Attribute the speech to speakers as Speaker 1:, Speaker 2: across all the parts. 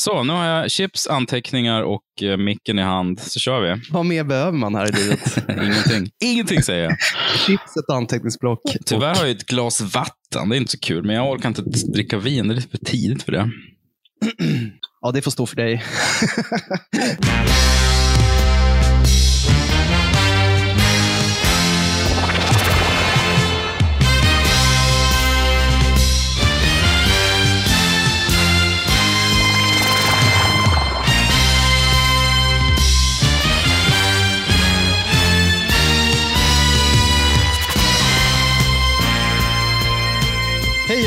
Speaker 1: Så, nu har jag chips, anteckningar och eh, micken i hand. Så kör vi.
Speaker 2: Vad mer behöver man här i livet?
Speaker 1: Ingenting. Ingenting säger jag.
Speaker 2: Chips, ett anteckningsblock.
Speaker 1: Tyvärr har jag ett glas vatten. Det är inte så kul, men jag orkar inte dricka vin. Det är lite för tidigt för det.
Speaker 2: Ja, det får stå för dig.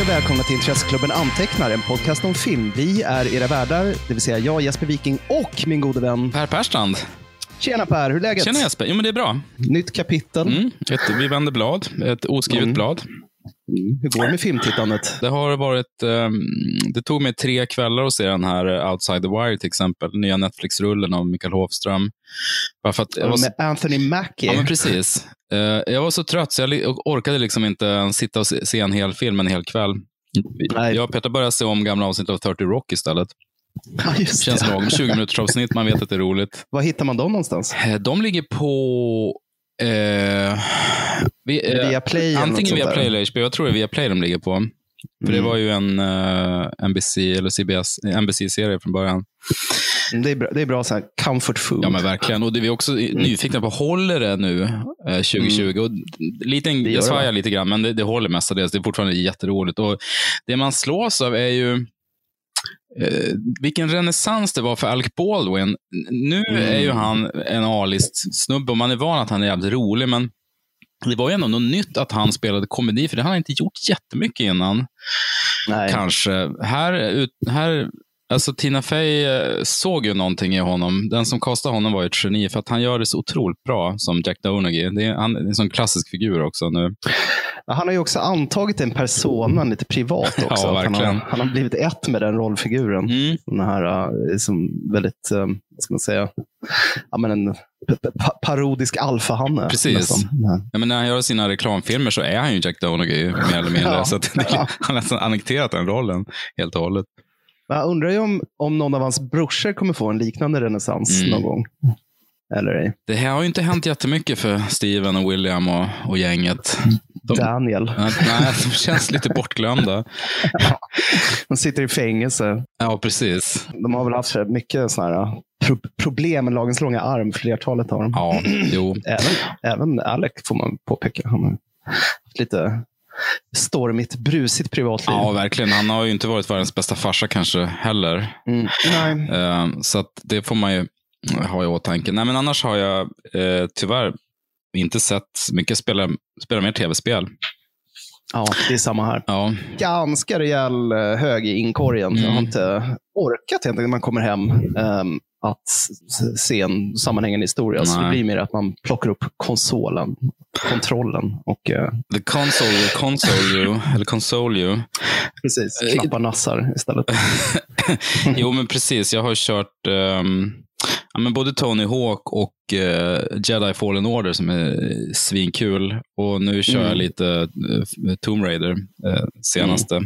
Speaker 2: och välkomna till Intresseklubben Antecknar, en podcast om film. Vi är era värdar, det vill säga jag, Jesper Viking och min gode vän.
Speaker 1: Per Perstrand.
Speaker 2: Tjena Per, hur är läget?
Speaker 1: Tjena Jesper. Jo, men det är bra.
Speaker 2: Nytt kapitel.
Speaker 1: Mm. Ett, vi vänder blad. Ett oskrivet
Speaker 2: Mm.
Speaker 1: blad.
Speaker 2: Mm. Hur går det med filmtittandet?
Speaker 1: Det har varit... ehm, det tog mig tre kvällar att se den här Outside the Wire till exempel. Nya Netflix-rullen av Mikael Hofström. Bara för att jag var så,
Speaker 2: Med Anthony Mackie.
Speaker 1: ja, men precis. Eh, jag var så trött så jag orkade liksom inte sitta och se, en hel film en hel kväll.
Speaker 2: Nej.
Speaker 1: Jag och Peter började se om gamla avsnitt av 30 Rock istället.
Speaker 2: Ja, just
Speaker 1: Det känns lagom. 20 minuters avsnitt, man vet att det är roligt.
Speaker 2: Var hittar man dem någonstans?
Speaker 1: Eh, De ligger på... Eh, vi,
Speaker 2: Är det via Play
Speaker 1: Antingen via? Play eller HBO. Jag tror det är via Play de ligger på. För det
Speaker 2: Mm.
Speaker 1: var ju en eh, NBC eller CBS, NBC-serie från början.
Speaker 2: Det är bra, det är bra så här comfort food.
Speaker 1: Ja, men verkligen. Och det är vi också nyfikna på. Håller det nu eh, 2020? Och lite,
Speaker 2: Mm. Det gör
Speaker 1: jag
Speaker 2: det,
Speaker 1: svajar
Speaker 2: va?
Speaker 1: lite grann, men det, det håller mestadels. Det är fortfarande jätteroligt. Och det man slås av är ju eh, vilken renässans det var för Alec Baldwin. Nu
Speaker 2: Mm.
Speaker 1: är ju han en A-list snubbe och man är van att han är jävligt rolig, men det var ju ändå något nytt att han spelade komedi, för det har han inte gjort jättemycket innan.
Speaker 2: Nej.
Speaker 1: Kanske. Här, ut, här, alltså Tina Fey eh, såg ju någonting i honom. Den som kastade honom var ju ett geni, för att han gör det så otroligt bra som Jack Donaghy. Det är, han är en sån klassisk figur också nu.
Speaker 2: Han har ju också antagit en persona lite privat
Speaker 1: Ja,
Speaker 2: också. Att han, har, han har blivit ett med den rollfiguren.
Speaker 1: Mm.
Speaker 2: Den här uh, som väldigt, um, vad ska man säga, ja, men en parodisk alfahanne.
Speaker 1: Precis.
Speaker 2: nästan. Ja.
Speaker 1: Men när han gör sina reklamfilmer så är han ju Jack Donaghy, mer eller mindre.
Speaker 2: Ja.
Speaker 1: Så att
Speaker 2: Ja.
Speaker 1: han har nästan annekterat den rollen helt och hållet.
Speaker 2: Men Jag undrar ju om, om någon av hans brorsor kommer få en liknande renässans
Speaker 1: Mm.
Speaker 2: någon gång. Eller ej.
Speaker 1: Det här har ju inte hänt jättemycket för Steven och William och, och gänget. De,
Speaker 2: Daniel.
Speaker 1: nej, de känns lite bortglömda.
Speaker 2: De sitter i fängelse.
Speaker 1: Ja, precis.
Speaker 2: De har väl haft mycket såna här, pro problem med lagens långa arm, flertalet av dem.
Speaker 1: Ja, jo.
Speaker 2: Även, även Alec får man påpeka. Han har lite stormigt, brusigt privatliv.
Speaker 1: Ja, verkligen. Han har ju inte varit världens bästa farsa kanske heller.
Speaker 2: Mm. Nej.
Speaker 1: Eh, Så det får man ju ha i åtanke. Nej, men annars har jag eh, tyvärr inte sett mycket. Spela, spela mer tv-spel.
Speaker 2: Ja, det är samma här.
Speaker 1: Ja,
Speaker 2: Ganska rejäl eh, hög i inkorgen. Jag har
Speaker 1: Mm.
Speaker 2: inte orkat när man kommer hem ehm, att se en sammanhängande historia. Så det
Speaker 1: Nej.
Speaker 2: blir mer att man plockar upp konsolen, kontrollen och eh,
Speaker 1: the console, console you, eller console you.
Speaker 2: precis, knappar nassar istället.
Speaker 1: Jo, men precis. Jag har kört ehm, ja, men både Tony Hawk och eh, Jedi Fallen Order som är svinkul. Och nu kör jag
Speaker 2: Mm.
Speaker 1: lite eh, Tomb Raider eh, senaste.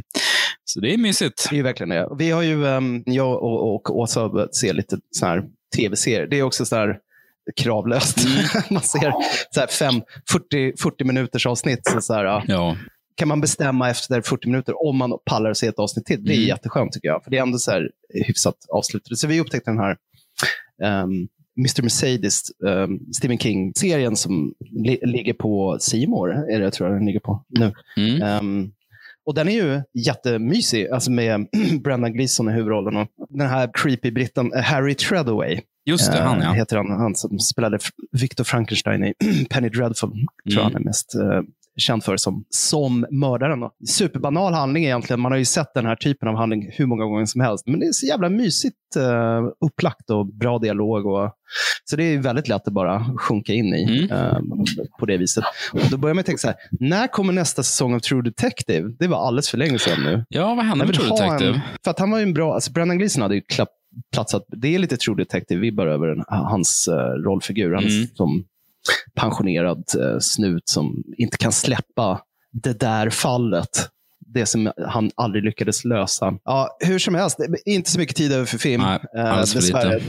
Speaker 1: Så det är mysigt.
Speaker 2: Det är verkligen det. Vi har ju, ehm, jag och, och Åsa börjat se lite så här tv-serier. Det är också så här kravlöst.
Speaker 1: Mm.
Speaker 2: man ser så här fem, 40, 40 minuters avsnitt. Så så här, Ja, kan man bestämma efter 40 minuter om man pallar att se ett avsnitt till. Det är
Speaker 1: Mm.
Speaker 2: jätteskönt tycker jag. För det är ändå så här hyfsat avslutat. Så vi upptäckte den här um, Mr. Mercedes, um, Stephen King-serien som li- ligger på Seymour är det tror jag den ligger på nu.
Speaker 1: mm.
Speaker 2: Ehm, och den är ju jättemysig, alltså med Brendan Gleeson i huvudrollen. Och den här creepy britten eh, Harry Treadaway
Speaker 1: just det. Han ja.
Speaker 2: heter han, han som spelade Victor Frankenstein i Penny Dreadful. Tror
Speaker 1: Mm.
Speaker 2: han är mest eh, känd för som, som mördaren. Då. Superbanal handling egentligen. Man har ju sett den här typen av handling hur många gånger som helst. Men det är så jävla mysigt uh, upplagt och bra dialog. Och, så det är väldigt lätt att bara sjunka in i
Speaker 1: Mm.
Speaker 2: eh, på det viset. Och då börjar man tänka så här, när kommer nästa säsong av True Detective? Det var alldeles för länge sedan nu.
Speaker 1: Ja, vad hände med True Detective?
Speaker 2: En, för att han var ju en bra, alltså Brendan Gleeson hade ju klapp, platsat, det är lite True Detective-vibbar över den, hans uh, rollfigur. Han
Speaker 1: Mm.
Speaker 2: som pensionerad eh, snut som inte kan släppa det där fallet. det som han aldrig lyckades lösa. Ja, hur som helst, det är inte så mycket tid över för film.
Speaker 1: Nej,
Speaker 2: eh, dessvärre.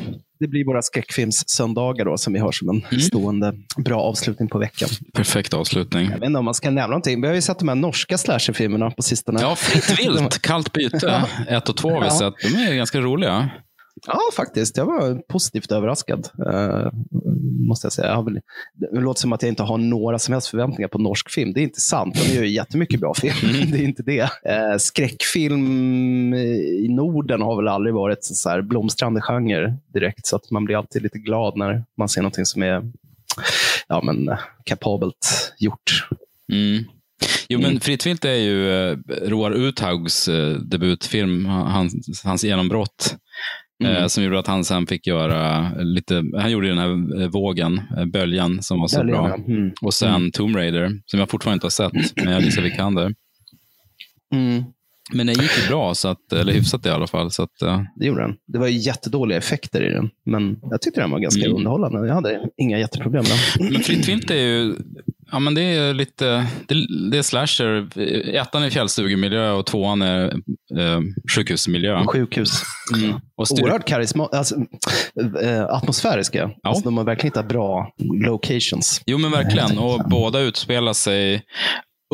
Speaker 2: Det blir våra skräckfilmssöndagar då, som vi har som en
Speaker 1: Mm.
Speaker 2: stående bra avslutning på veckan.
Speaker 1: Perfekt avslutning.
Speaker 2: Jag vet inte om man ska nämna någonting. Vi har ju sett de här norska slasherfilmerna på sistone.
Speaker 1: Ja, Fritt vilt, kallt byte. Ett och två har vi
Speaker 2: Ja.
Speaker 1: sett. De är ganska roliga.
Speaker 2: Ja, faktiskt. Jag var positivt överraskad. eh, måste jag säga. Jag väl, det låter som att jag inte har några som helst förväntningar på norsk film. Det är inte sant. De gör ju jättemycket bra film.
Speaker 1: Mm.
Speaker 2: det är inte det. Eh, skräckfilm i Norden har väl aldrig varit så här blomstrande genre direkt. Så att man blir alltid lite glad när man ser någonting som är ja, men, kapabelt gjort.
Speaker 1: Mm. Jo, men
Speaker 2: Mm.
Speaker 1: Fritt vilt är ju eh, Roar Uthaugs eh, debutfilm, hans, hans genombrott.
Speaker 2: Mm.
Speaker 1: Eh, som gjorde att han sen fick göra lite, han gjorde den här eh, vågen, eh, böljan, som var så
Speaker 2: Väldigt
Speaker 1: bra.
Speaker 2: Mm.
Speaker 1: Och sen Tomb Raider, som jag fortfarande inte har sett, men jag gissar vi kan det.
Speaker 2: Mm.
Speaker 1: Men det gick ju bra, så att, eller hyfsat i alla fall. Så att, eh,
Speaker 2: Det gjorde den. Det var ju jättedåliga effekter i den, men jag tyckte den var ganska
Speaker 1: Mm.
Speaker 2: underhållande. Jag hade inga jätteproblem med den.
Speaker 1: Men Fritt vilt är ju, ja men det är lite, det, det är slasher. Ettan är fjällstugemiljö och tvåan är eh, sjukhusmiljö.
Speaker 2: Sjukhus.
Speaker 1: Mm. Och styr-
Speaker 2: Oerhört karisma, alltså, äh, atmosfäriska. Alltså, de har verkligen hittat bra locations.
Speaker 1: Jo, men verkligen. Och båda utspelar sig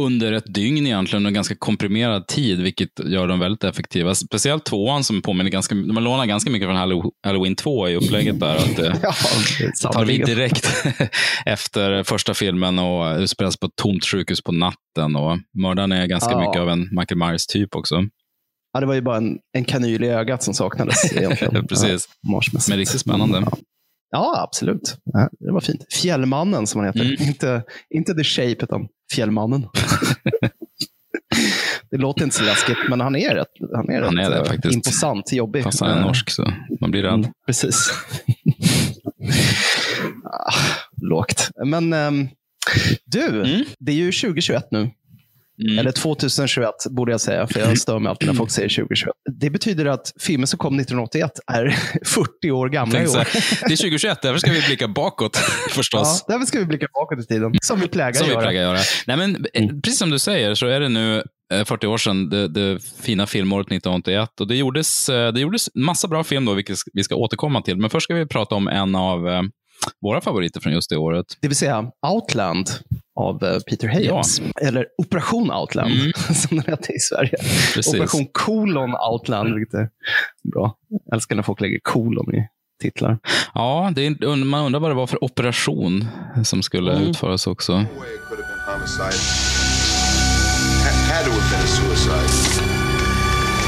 Speaker 1: under ett dygn egentligen, en ganska komprimerad tid, vilket gör dem väldigt effektiva. Speciellt tvåan som påminner ganska, de har lånat ganska mycket från Hallow- Halloween 2 i upplägget där. Att det
Speaker 2: Ja,
Speaker 1: tar vid direkt efter första filmen och utspelas på ett tomt sjukhus på natten. Och mördaren är ganska
Speaker 2: Ja.
Speaker 1: mycket av en Michael Myers-typ också.
Speaker 2: Ja, det var ju bara en, en kanyl i ögat som saknades egentligen.
Speaker 1: Precis.
Speaker 2: Ja.
Speaker 1: Men riktigt spännande.
Speaker 2: Ja. Ja, absolut. Det var fint. Fjällmannen som han heter.
Speaker 1: Mm.
Speaker 2: Inte, inte The Shape, utan Fjällmannen. det låter inte så läskigt, men han är rätt, han är
Speaker 1: Han
Speaker 2: rätt
Speaker 1: är det
Speaker 2: eh,
Speaker 1: faktiskt.
Speaker 2: imposant, jobbig.
Speaker 1: Fast han är norsk så man blir rädd.
Speaker 2: Mm, precis. ah, lågt. Men ehm, du,
Speaker 1: Mm.
Speaker 2: det är ju 2021 nu.
Speaker 1: Mm.
Speaker 2: Eller 2021 borde jag säga, för jag stör mig alltid när folk säger 2021. Det betyder att filmen som kom 1981 är 40 år gamla i år.
Speaker 1: Exakt. Det är 2021, därför ska vi blicka bakåt förstås.
Speaker 2: Ja, därför ska vi blicka bakåt i tiden, som vi plägar
Speaker 1: Som vi
Speaker 2: göra.
Speaker 1: plägar göra. Nej, men, eh,
Speaker 2: Mm.
Speaker 1: Precis som du säger så är det nu eh, 40 år sedan det, det fina filmåret 1981. Och det gjordes, eh, det gjordes massa bra film då, vilket vi ska återkomma till. Men först ska vi prata om en av eh, våra favoriter från just det året.
Speaker 2: Det vill säga Outland av eh, Peter Hayes. Eller Operation Outland,
Speaker 1: Mm.
Speaker 2: som den hette i Sverige.
Speaker 1: Precis.
Speaker 2: Operation kolon Outland, vilket är bra. Jag älskar när folk lägger kolon i titlar.
Speaker 1: Ja, det är, man undrar vad det var för operation som skulle
Speaker 2: Mm.
Speaker 1: utföras också.
Speaker 3: way it could have been homicide. Ha- had to have been a suicide.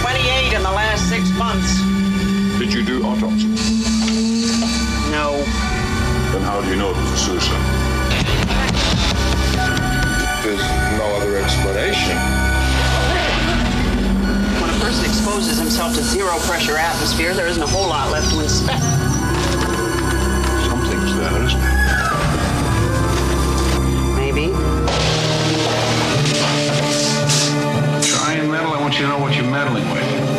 Speaker 4: 28 in the last six months.
Speaker 5: Did you do autopsy?
Speaker 4: No.
Speaker 5: Then how do you know it was a suicide?
Speaker 3: Explanation.
Speaker 4: When a person exposes himself to zero pressure atmosphere, there isn't a whole lot left to inspect.
Speaker 5: Something's there, isn't it?
Speaker 4: Maybe.
Speaker 5: Try and meddle. I want you to know what you're meddling with.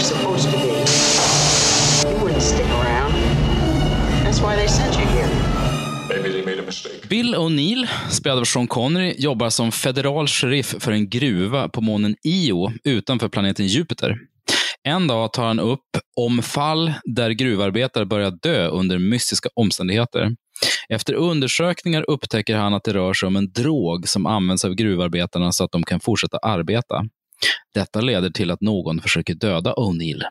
Speaker 4: Supposed to be, you wouldn't stick around. That's why they sent you here.
Speaker 1: Bill O'Neill, spelad av Sean Connery, jobbar som federal sheriff för en gruva på månen Io utanför planeten Jupiter. En dag tar han upp om fall där gruvarbetare börjar dö under mystiska omständigheter. Efter undersökningar upptäcker han att det rör sig om en drog som används av gruvarbetarna så att de kan fortsätta arbeta. Detta leder till att någon försöker döda O'Neill.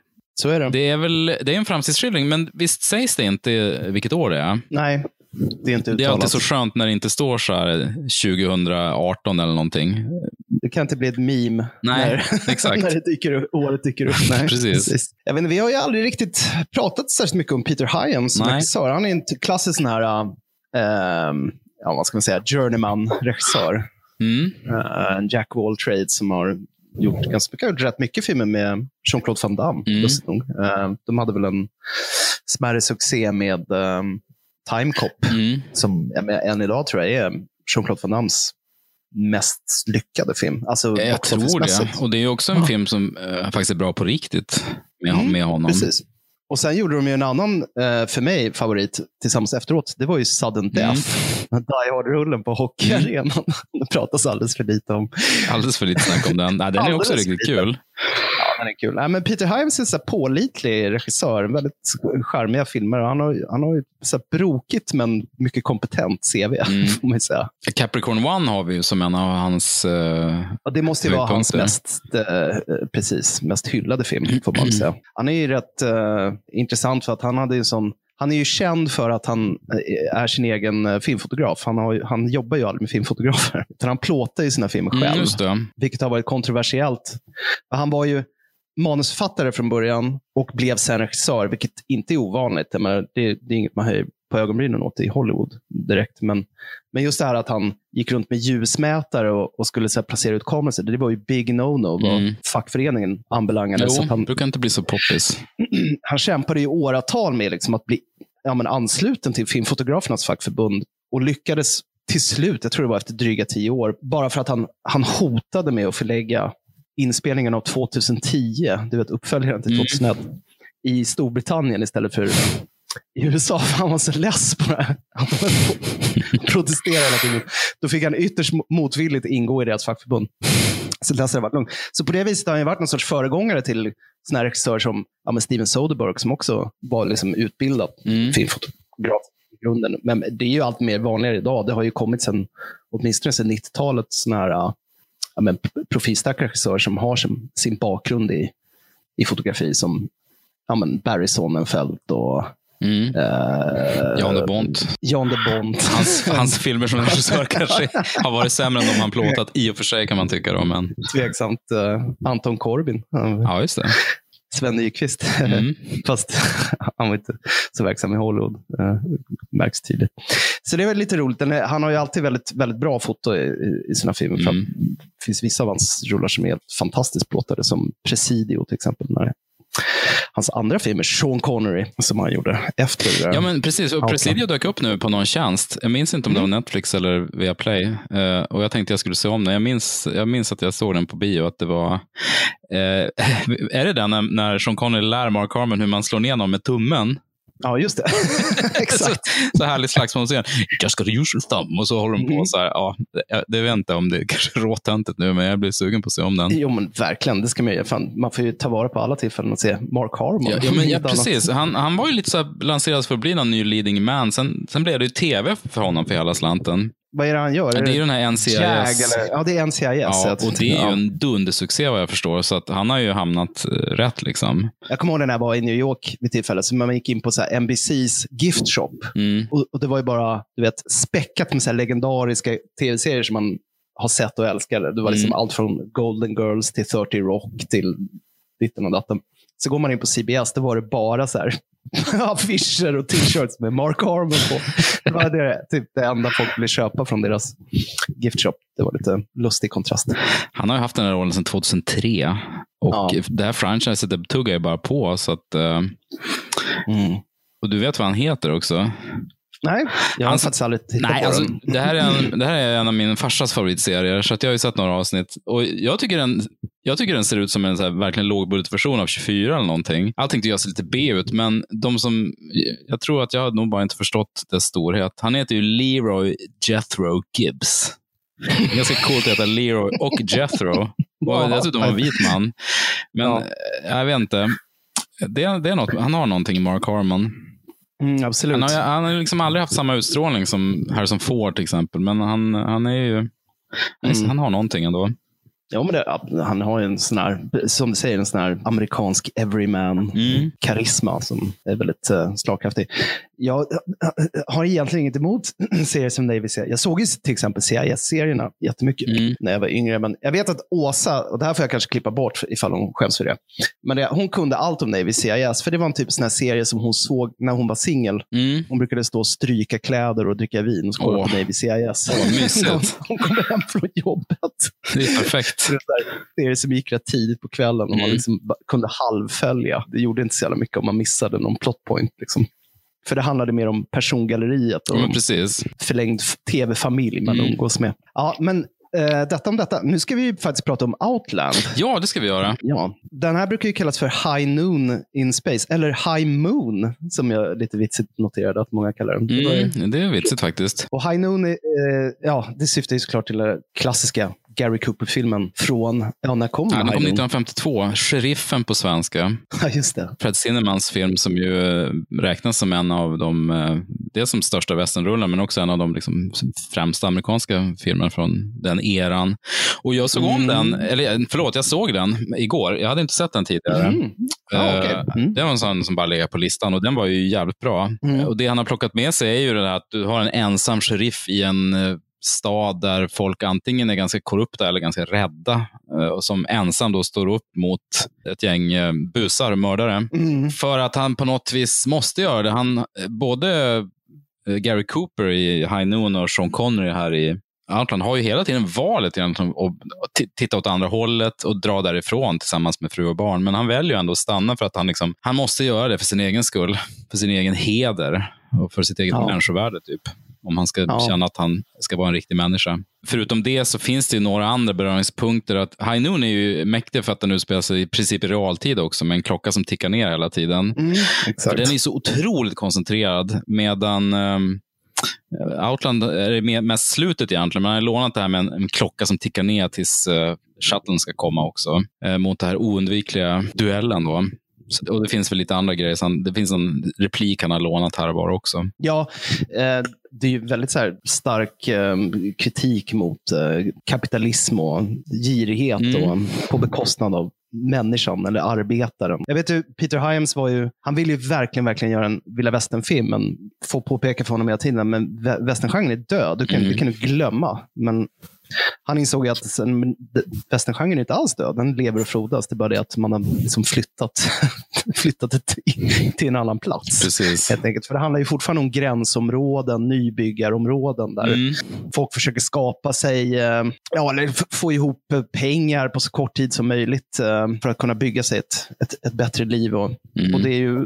Speaker 2: Så är det.
Speaker 1: Det är väl det är en framtidsskildring, men visst sägs det inte vilket år det är?
Speaker 2: Nej, det är inte
Speaker 1: Det är
Speaker 2: uttalat.
Speaker 1: alltid så skönt när det inte står så här 2018 eller någonting.
Speaker 2: Det kan inte bli ett meme
Speaker 1: Nej,
Speaker 2: när,
Speaker 1: exakt.
Speaker 2: när det dyker upp, året dyker upp. Nej,
Speaker 1: Precis.
Speaker 2: Jag vet vi har ju aldrig riktigt pratat särskilt mycket om Peter Hyams. Han är en klassisk sån här, äh, ja, vad ska man säga, journeyman-regissör.
Speaker 1: Mm.
Speaker 2: Uh, Jack of all trades som har gjort ganska mycket, rätt mycket filmer med Jean-Claude Van Damme.
Speaker 1: Mm.
Speaker 2: nog. Eh, de hade väl en smärre succé med um, Time Cop,
Speaker 1: Mm.
Speaker 2: som ja, än idag tror jag är Jean-Claude Van Dammes mest lyckade film. Alltså,
Speaker 1: Jag tror det. Och det är också en film som eh, faktiskt är bra på riktigt med,
Speaker 2: Mm,
Speaker 1: med honom.
Speaker 2: Precis. Och sen gjorde de ju en annan, eh, för mig, favorit tillsammans efteråt. Det var ju Sudden Death.
Speaker 1: Mm.
Speaker 2: Die Hard-rullen på hockeyarenan. Det pratas alldeles för lite om.
Speaker 1: Alldeles för lite snack om den. Nej, den är också riktigt
Speaker 2: lite.
Speaker 1: kul.
Speaker 2: Ja, den är kul. Nej, men Peter Hyams är en så pålitlig regissör. Väldigt charmiga filmer. Han har, han har ju så brokigt men mycket kompetent CV,
Speaker 1: Mm.
Speaker 2: får man säga.
Speaker 1: Capricorn One har vi ju som en av hans... eh,
Speaker 2: Ja, det måste ju vara hans mest, eh, precis, mest hyllade film, får man säga. Han är ju rätt eh, intressant för att han hade en sån han är ju känd för att han är sin egen filmfotograf. Han, har, han jobbar ju aldrig med filmfotografer. Utan han plåtar ju sina filmer själv.
Speaker 1: mm, just det.
Speaker 2: vilket har varit kontroversiellt. Han var ju manusförfattare från början och blev sen regissör, vilket inte är ovanligt. Menar, det, det är inget man höjer på ögonbrynen åt i Hollywood direkt. Men, men just det här att han gick runt med ljusmätare och, och skulle så här, placera ut kameror, så det var ju big no-no vad
Speaker 1: Mm.
Speaker 2: fackföreningen anbelangade.
Speaker 1: Jo,
Speaker 2: Så han,
Speaker 1: brukar inte bli så poppis.
Speaker 2: han kämpade i åratal med liksom att bli ja, men ansluten till Filmfotografernas fackförbund och lyckades till slut, jag tror det var efter dryga tio år, bara för att han, han hotade med att förlägga inspelningen av 2010, du vet uppföljaren till
Speaker 1: Mm.
Speaker 2: 2001, i Storbritannien istället för i USA. För han var så less på det här. Han protesterade hela tiden. Då fick han ytterst motvilligt ingå i deras fackförbund. Så det varit lugnt. Så på det viset har han varit någon sorts föregångare till här regissörer som ja, Steven Soderbergh som också var liksom utbildad
Speaker 1: Mm.
Speaker 2: filmfotograf i grunden. Men det är ju allt mer vanligare idag. Det har ju kommit sen, åtminstone sedan 90-talet, såna här ja, men, profilstarka regissörer som har sin, sin bakgrund i, i fotografi som ja, men Barry Sonnenfeld och
Speaker 1: Mm.
Speaker 2: eh,
Speaker 1: Jan de Bont.
Speaker 2: Jan de Bont.
Speaker 1: Hans, hans filmer som regissör kanske har varit sämre än de han plåtat. I och för sig kan man tycka då, men
Speaker 2: Tveksamt eh, Anton Corbin. Uh,
Speaker 1: ja, just det.
Speaker 2: Sven Nykvist.
Speaker 1: Mm.
Speaker 2: Fast han var inte så verksam i Hollywood. Uh, märks tydligt. Så det är väl lite roligt. Han har ju alltid väldigt, väldigt bra foto i, sina filmer.
Speaker 1: Mm.
Speaker 2: Det finns vissa av hans rullar som är helt fantastiskt plåtade, som Presidio till exempel. När hans andra filmer, Sean Connery, som han gjorde efter. eh,
Speaker 1: Ja, men precis. Och. Presidio dök upp nu på någon tjänst. Jag minns inte om det var Netflix eller Viaplay. Uh, och jag tänkte jag skulle se om den. Jag minns, jag minns att jag såg den på bio. Att det var, eh, är det den när, när Sean Connery lär Mark Harmon hur man slår ner någon med tummen?
Speaker 2: Ja, just det. Exakt.
Speaker 1: så, så härlig slagsmålscen. Just got a usual thumb. Och så håller de på
Speaker 2: Mm.
Speaker 1: så här. Ja, det, vet jag inte om det är kanske råtöntigt nu, men jag blir sugen på att se om den.
Speaker 2: Jo, men verkligen. Det ska man göra. Fan, man får ju ta vara på alla tillfällen och se Mark Harmon.
Speaker 1: Ja, ja, men, ja, precis. Han, han var ju lite så här lanserad för att bli någon ny leading man. Sen, sen blev det ju tv för honom för hela slanten.
Speaker 2: Vad är det han gör?
Speaker 1: Det är ju den här NCIS.
Speaker 2: Jag, eller? Ja, det är NCIS.
Speaker 1: Ja, och det är ju
Speaker 2: ja.
Speaker 1: en dundersuccé vad jag förstår. Så att han har ju hamnat eh, rätt. liksom.
Speaker 2: Jag kommer ihåg när jag var i New York vid tillfället. Så man gick in på så här NBCs gift shop.
Speaker 1: Mm.
Speaker 2: Och, och Det var ju bara du vet, späckat med så legendariska tv-serier som man har sett och älskar. Det var liksom
Speaker 1: Mm.
Speaker 2: allt från Golden Girls till 30 Rock till ditten och datten. Så går man in på CBS, då var det bara så här affischer och t-shirts med Mark Harmon på. Det var det, typ det enda folk ville köpa från deras gift shop. Det var lite lustig kontrast.
Speaker 1: Han har ju haft den här rollen sedan 2003. Och
Speaker 2: Ja.
Speaker 1: det här franchiset det tuggar ju bara på. Så att, eh, och du vet vad han heter också?
Speaker 2: Nej, jag har
Speaker 1: Hans-
Speaker 2: faktiskt aldrig tittat
Speaker 1: Nej,
Speaker 2: på
Speaker 1: alltså,
Speaker 2: den.
Speaker 1: det, här är en, det här är en av min farsas favoritserier, så att jag har ju sett några avsnitt. Och jag tycker den, jag tycker den ser ut som en så här, verkligen lågbudgetversion av 24 eller någonting. Allting tycker jag ser lite B ut, men de som, jag tror att jag har nog bara inte förstått dess storhet. Han heter ju Leroy Jethro Gibbs. Det är ganska coolt att heta Leroy och Jethro. Och dessutom en vit man. Men
Speaker 2: Ja.
Speaker 1: eh, jag vet inte. Det, är- det är något, han har någonting, Mark Harmon.
Speaker 2: Mm, absolut.
Speaker 1: Han har, han har liksom aldrig haft samma utstrålning som Harrison Ford till exempel. Men han, han är ju...
Speaker 2: Mm.
Speaker 1: Han har någonting ändå.
Speaker 2: Ja, men det, han har ju en sån här, som du säger, en sån här amerikansk everyman-karisma som är väldigt uh, slagkraftig. Jag har egentligen inget emot serier som Navy ser. Jag såg ju till exempel CIS-serierna jättemycket
Speaker 1: Mm.
Speaker 2: när jag var yngre. Men jag vet att Åsa, och det här får jag kanske klippa bort ifall hon skäms för det. Men det, hon kunde allt om Navy CIS, för det var en typ sån här serie som hon såg när hon var singel.
Speaker 1: Mm.
Speaker 2: Hon brukade stå och stryka kläder och dricka vin och kolla på Navy CIS.
Speaker 1: Mysigt.
Speaker 2: hon kommer hem från jobbet.
Speaker 1: Det är perfekt.
Speaker 2: Så det är serier som gick rätt tidigt på kvällen och man
Speaker 1: Mm.
Speaker 2: liksom ba- kunde halvfölja. Det gjorde inte så jävla mycket om man missade någon plotpoint. Liksom. För det handlade mer om persongalleriet och om
Speaker 1: precis.
Speaker 2: förlängd tv-familj man
Speaker 1: Mm.
Speaker 2: umgås med. Ja, men eh, detta om detta. Nu ska vi faktiskt prata om Outland.
Speaker 1: Ja, det ska vi göra.
Speaker 2: Ja, den här brukar ju kallas för High Noon in Space, eller High Moon, som jag lite vitsigt noterade att många kallar den. Det
Speaker 1: Mm, det är vitsigt faktiskt.
Speaker 2: Och High Noon, är, eh, ja, det syftar ju såklart till den klassiska Gary Cooper-filmen från, ja, när kom
Speaker 1: Ja,
Speaker 2: den?
Speaker 1: den kom
Speaker 2: High Noon?
Speaker 1: 1952. Sheriffen på svenska.
Speaker 2: Ja, just det.
Speaker 1: Fred Zinnemans film som ju eh, räknas som en av de, eh, dels som största westernrullar, men också en av de liksom främsta amerikanska filmerna från den eran. Och jag såg om den, eller förlåt, jag såg den igår. Jag hade inte sett den tidigare.
Speaker 2: Mm. Okej.
Speaker 1: Eh,
Speaker 2: Mm.
Speaker 1: Det var en sån som bara legat på listan och den var ju jävligt bra.
Speaker 2: Mm.
Speaker 1: Och Det han har plockat med sig är ju det där att du har en ensam sheriff i en eh, stad där folk antingen är ganska korrupta eller ganska rädda eh, och som ensam då står upp mot ett gäng eh, busar och mördare.
Speaker 2: Mm.
Speaker 1: För att han på något vis måste göra det. Han, eh, både Gary Cooper i High Noon och Sean Connery här i Outland har ju hela tiden valet egentligen att att ti- titta åt andra hållet och dra därifrån tillsammans med fru och barn. Men han väljer ändå att stanna för att han, liksom, han måste göra det för sin egen skull, för sin egen heder och för sitt eget
Speaker 2: Ja.
Speaker 1: människovärde. Typ. Om han ska
Speaker 2: Ja.
Speaker 1: känna att han ska vara en riktig människa. Förutom det så finns det ju några andra beröringspunkter. Att High Noon är ju mäktig för att den utspelar sig i princip i realtid också, med en klocka som tickar ner hela tiden.
Speaker 2: Mm.
Speaker 1: Den är så otroligt koncentrerad, medan um, Outland är det mest slutet egentligen. Man har lånat det här med en, en klocka som tickar ner tills uh, shuttlen ska komma också. eh, mot den här oundvikliga duellen. Då. Så, och det finns väl lite andra grejer. Det finns en replik han har lånat här och var också.
Speaker 2: Ja, eh, det är ju väldigt så stark eh, kritik mot eh, kapitalism och girighet
Speaker 1: Mm.
Speaker 2: och, på bekostnad av människan eller arbetaren. Jag vet ju, Peter Hyams var ju, han ville ju verkligen, verkligen göra en vilda västern-film, men får påpeka för honom hela tiden, men vä- västerngenren är död, du kan,
Speaker 1: Mm.
Speaker 2: du kan du glömma. Men han insåg att västerngenren inte alls död, den lever och frodas. Det är bara det att man har liksom flyttat, flyttat det till, till en annan plats.
Speaker 1: Precis.
Speaker 2: Helt enkelt. För det handlar ju fortfarande om gränsområden, nybyggarområden där
Speaker 1: Mm.
Speaker 2: folk försöker skapa sig, eh, ja, eller få ihop eh, pengar på så kort tid som möjligt eh, för att kunna bygga sig ett, ett, ett bättre liv. Och,
Speaker 1: Mm.
Speaker 2: och det, är ju,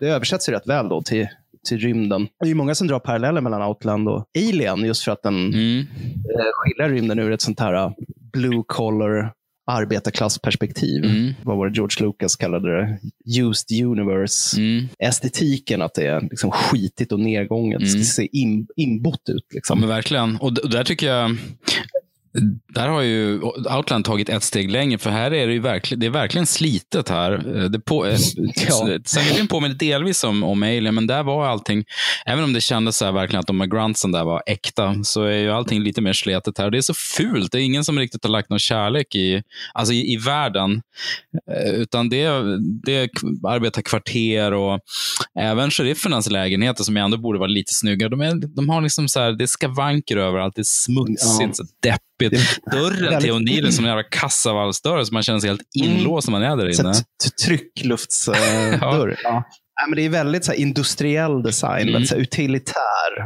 Speaker 2: det översätts ju rätt väl då till, till rymden. Det är många som drar paralleller mellan Outland och Alien just för att den
Speaker 1: Mm.
Speaker 2: eh, skildrar rymden ur ett sånt här eh, blue collar arbetarklassperspektiv.
Speaker 1: Mm.
Speaker 2: Vad var det George Lucas kallade det? Used universe
Speaker 1: Mm.
Speaker 2: estetiken, att det är liksom skitigt och nedgånget. Det
Speaker 1: Mm.
Speaker 2: se in, inbott ut.
Speaker 1: Ja,
Speaker 2: Liksom.
Speaker 1: men verkligen. Och där tycker jag, där har ju Outland tagit ett steg längre, för här är det ju verkligen, det är verkligen slitet här. Eh, Det på, eh,
Speaker 2: Ja.
Speaker 1: Sangerlin påminner delvis om, om Alien, men där var allting, även om det kändes så här verkligen att de med Grantsen där var äkta, så är ju allting lite mer sletet här. Det är så fult. Det är ingen som riktigt har lagt någon kärlek i, alltså i, i världen. Eh, Utan det, det arbetarkvarter och även sheriffernas lägenheter som ändå borde vara lite snyggare. De, är, de har liksom så här, det är skavanker överallt, det är smutsigt,
Speaker 2: Ja.
Speaker 1: så deppigt. Dörren till
Speaker 2: väldigt-
Speaker 1: O'Neill är som en jävla kassavalvsdörr, så man känner sig helt
Speaker 2: Mm.
Speaker 1: inlåst när man är där inne.
Speaker 2: Tryckluftsdörr. ja. Nej, men det är väldigt så industriell design,
Speaker 1: Mm.
Speaker 2: väldigt så här, utilitär.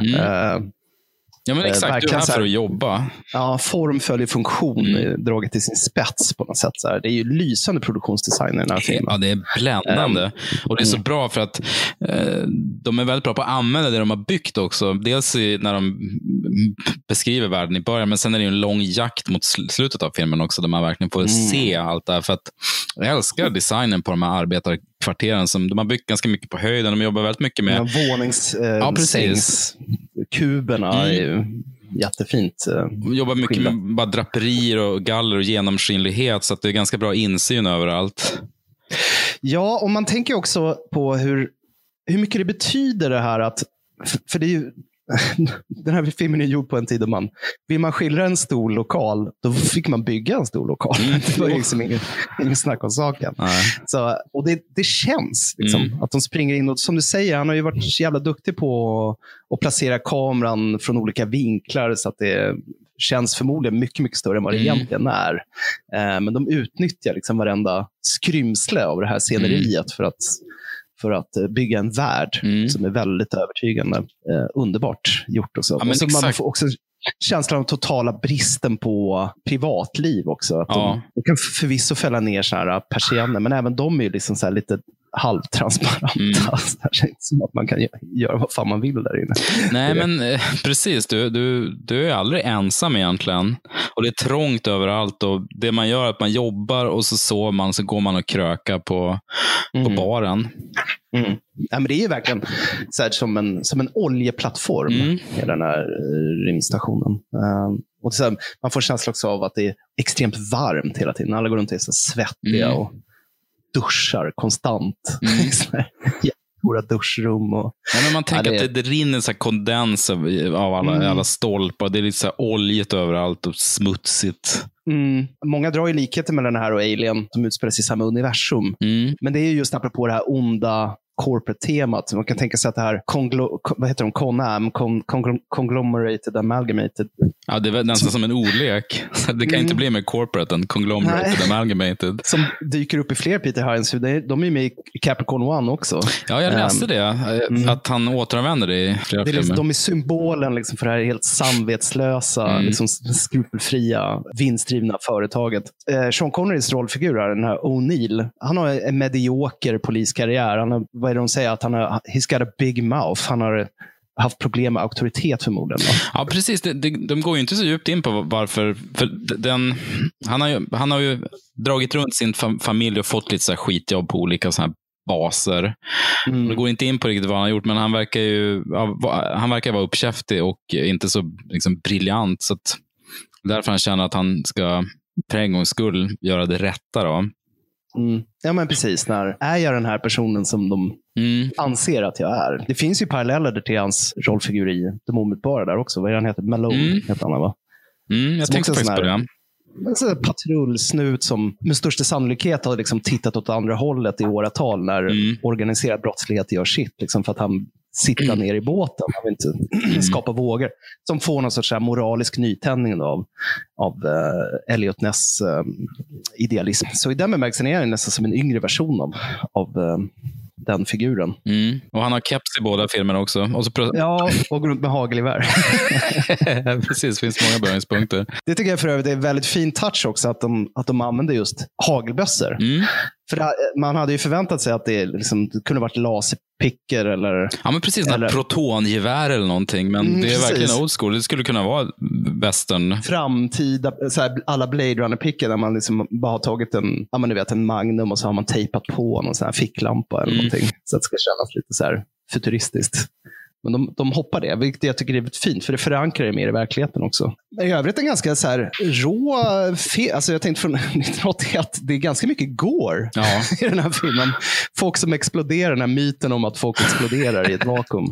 Speaker 1: Mm.
Speaker 2: Eh,
Speaker 1: Ja, men
Speaker 2: eh,
Speaker 1: exakt. Du är här för att jobba.
Speaker 2: ja, form följer funktion,
Speaker 1: Mm.
Speaker 2: mm. draget till sin spets på något sätt. Så här. Det är ju lysande produktionsdesign i den här filmen.
Speaker 1: Ja, det är bländande. och det är så
Speaker 2: mm.
Speaker 1: bra för att eh, de är väldigt bra på att använda det de har byggt också. Dels i, när de beskriver världen i början, men sen är det en lång jakt mot sl- slutet av filmen också, där man verkligen får
Speaker 2: Mm.
Speaker 1: se allt det här. För att jag älskar designen på de här arbetarkvarteren. Som, de har byggt ganska mycket på höjden. De jobbar väldigt mycket med...
Speaker 2: Ja, vånings, eh,
Speaker 1: Ja, Mm.
Speaker 2: jättefint. eh.
Speaker 1: Jobbar mycket
Speaker 2: skilda.
Speaker 1: med bara draperier och galler och genomskinlighet, så att det är ganska bra insyn överallt.
Speaker 2: Ja, och man tänker också på hur, hur mycket det betyder det här att, för, för det är ju, den här filmen är gjord på en tid då man, vill man skildra en stor lokal, då fick man bygga en stor lokal. Det var liksom ingen, ingen snack om saken.
Speaker 1: Nej.
Speaker 2: Så, och det, det känns liksom,
Speaker 1: Mm.
Speaker 2: att de springer in. Och som du säger, han har ju varit så jävla duktig på att, att placera kameran från olika vinklar så att det känns förmodligen mycket, mycket större än vad det
Speaker 1: Mm.
Speaker 2: egentligen är. Eh, men de utnyttjar liksom varenda skrymsle av det här sceneriet för att för att eh, bygga en värld
Speaker 1: Mm.
Speaker 2: som är väldigt övertygande. Eh, underbart gjort också.
Speaker 1: Ja, men
Speaker 2: och så man får också känslan av totala bristen på privatliv också. Att
Speaker 1: Ja.
Speaker 2: de, de kan förvisso fälla ner såna här persienner, men även de är ju liksom så lite halvtransparenta.
Speaker 1: Mm.
Speaker 2: Det är inte som att man kan gö- göra vad fan man vill där inne.
Speaker 1: Nej, men eh, precis. Du, du, du är aldrig ensam egentligen. Och det är trångt överallt. Och Det man gör är att man jobbar och så sover man, så går man och krökar på, på
Speaker 2: Mm.
Speaker 1: baren.
Speaker 2: Mm. Ja, men det är ju verkligen så här, som, en, som en oljeplattform,
Speaker 1: Mm.
Speaker 2: i den här eh, rymdstationen. Ehm, och så här, man får känsla också av att det är extremt varmt hela tiden. Alla går runt och är så svettiga
Speaker 1: Mm.
Speaker 2: och duschar konstant.
Speaker 1: Mm.
Speaker 2: Jättestora duschrum. Och,
Speaker 1: Ja, men man tänker
Speaker 2: Ja, det-
Speaker 1: att det, det rinner så kondens av alla,
Speaker 2: Mm.
Speaker 1: alla stolpar. Det är lite så här oljigt överallt och smutsigt.
Speaker 2: mm, många drar ju likheter mellan den här och Alien. De utspelar sig i samma universum.
Speaker 1: Mm.
Speaker 2: Men det är ju just apropå det här onda corporate-temat. Man kan tänka sig att det här conglo, vad heter de? Conam, con, con, conglomerated amalgamated.
Speaker 1: Ja, det är nästan som en ordlek. Det kan inte
Speaker 2: Mm.
Speaker 1: bli mer corporate än conglomerated
Speaker 2: Nej.
Speaker 1: amalgamated.
Speaker 2: Som dyker upp i fler Peter Hines. De är, de är med i Capricorn One också.
Speaker 1: Ja, jag läste
Speaker 2: Ehm,
Speaker 1: det. eh,
Speaker 2: mm.
Speaker 1: Att han återanvänder det i flera
Speaker 2: Det är liksom, de är symbolen liksom för det här helt samvetslösa,
Speaker 1: Mm.
Speaker 2: liksom skrupelfria, vinstdrivna företaget. Eh, Sean Connerys rollfigur, här, den här O'Neill, han har en medioker poliskarriär. Han har, vad är det de säger? Att han har, he's got a big mouth. Han har haft problem med auktoritet förmodligen.
Speaker 1: Ja, precis. Det, det, de går ju inte så djupt in på varför. För den, han, har ju, han har ju dragit runt sin fam- familj och fått lite så skitjobb på olika så här baser.
Speaker 2: Mm.
Speaker 1: Det går inte in på riktigt vad han har gjort, men han verkar ju han verkar vara uppkäftig och inte så liksom, briljant. Så därför han känner att han ska för en gångs skull göra det rätta. Då.
Speaker 2: Mm. Ja, men precis. När, är jag den här personen som de
Speaker 1: Mm.
Speaker 2: anser att jag är? Det finns ju paralleller till hans rollfigur i De omutbara där också. Vad är han heter? Malone
Speaker 1: Mm.
Speaker 2: heter han, va?
Speaker 1: Mm, jag
Speaker 2: Som
Speaker 1: tänkte faktiskt på det.
Speaker 2: En här patrullsnut som med största sannolikhet har liksom tittat åt andra hållet i åratal när
Speaker 1: Mm.
Speaker 2: organiserad brottslighet gör sitt. Liksom för att han sitter ner i båten. Han vill inte skapa vågor. Som får någon sorts moralisk nytändning av, av uh, Elliot Ness eh, idealism. Så i den bemärkelsen är han nästan som en yngre version av, av eh, den figuren.
Speaker 1: Mm. Och han har keps i båda filmerna också. Och så
Speaker 2: Ja, och går runt med hagelgevär.
Speaker 1: Precis, det finns många beröringspunkter.
Speaker 2: Det tycker jag för övrigt är en väldigt fin touch också, att de, att de använder just hagelbössor.
Speaker 1: Mm.
Speaker 2: För det, man hade ju förväntat sig att det, liksom, det kunde varit laserpickor eller...
Speaker 1: Ja, men precis. Eller... Protongevär eller någonting. Men
Speaker 2: Mm,
Speaker 1: det är
Speaker 2: precis.
Speaker 1: verkligen old school. Det skulle kunna vara western.
Speaker 2: framtida, så här, alla Blade Runner-pickor där man liksom bara har tagit en, ja, men du vet, en Magnum och så har man tejpat på någon sån här ficklampa eller
Speaker 1: Mm.
Speaker 2: någonting. Så att det ska kännas lite så här futuristiskt. Men de, de hoppar det, vilket jag tycker är fint, för det förankrar det mer i verkligheten också. I övrigt en ganska så här rå fe- Alltså jag tänkte från 1981, det är ganska mycket gore
Speaker 1: Ja.
Speaker 2: i den här filmen. Folk som exploderar, den här myten om att folk exploderar i ett vakuum.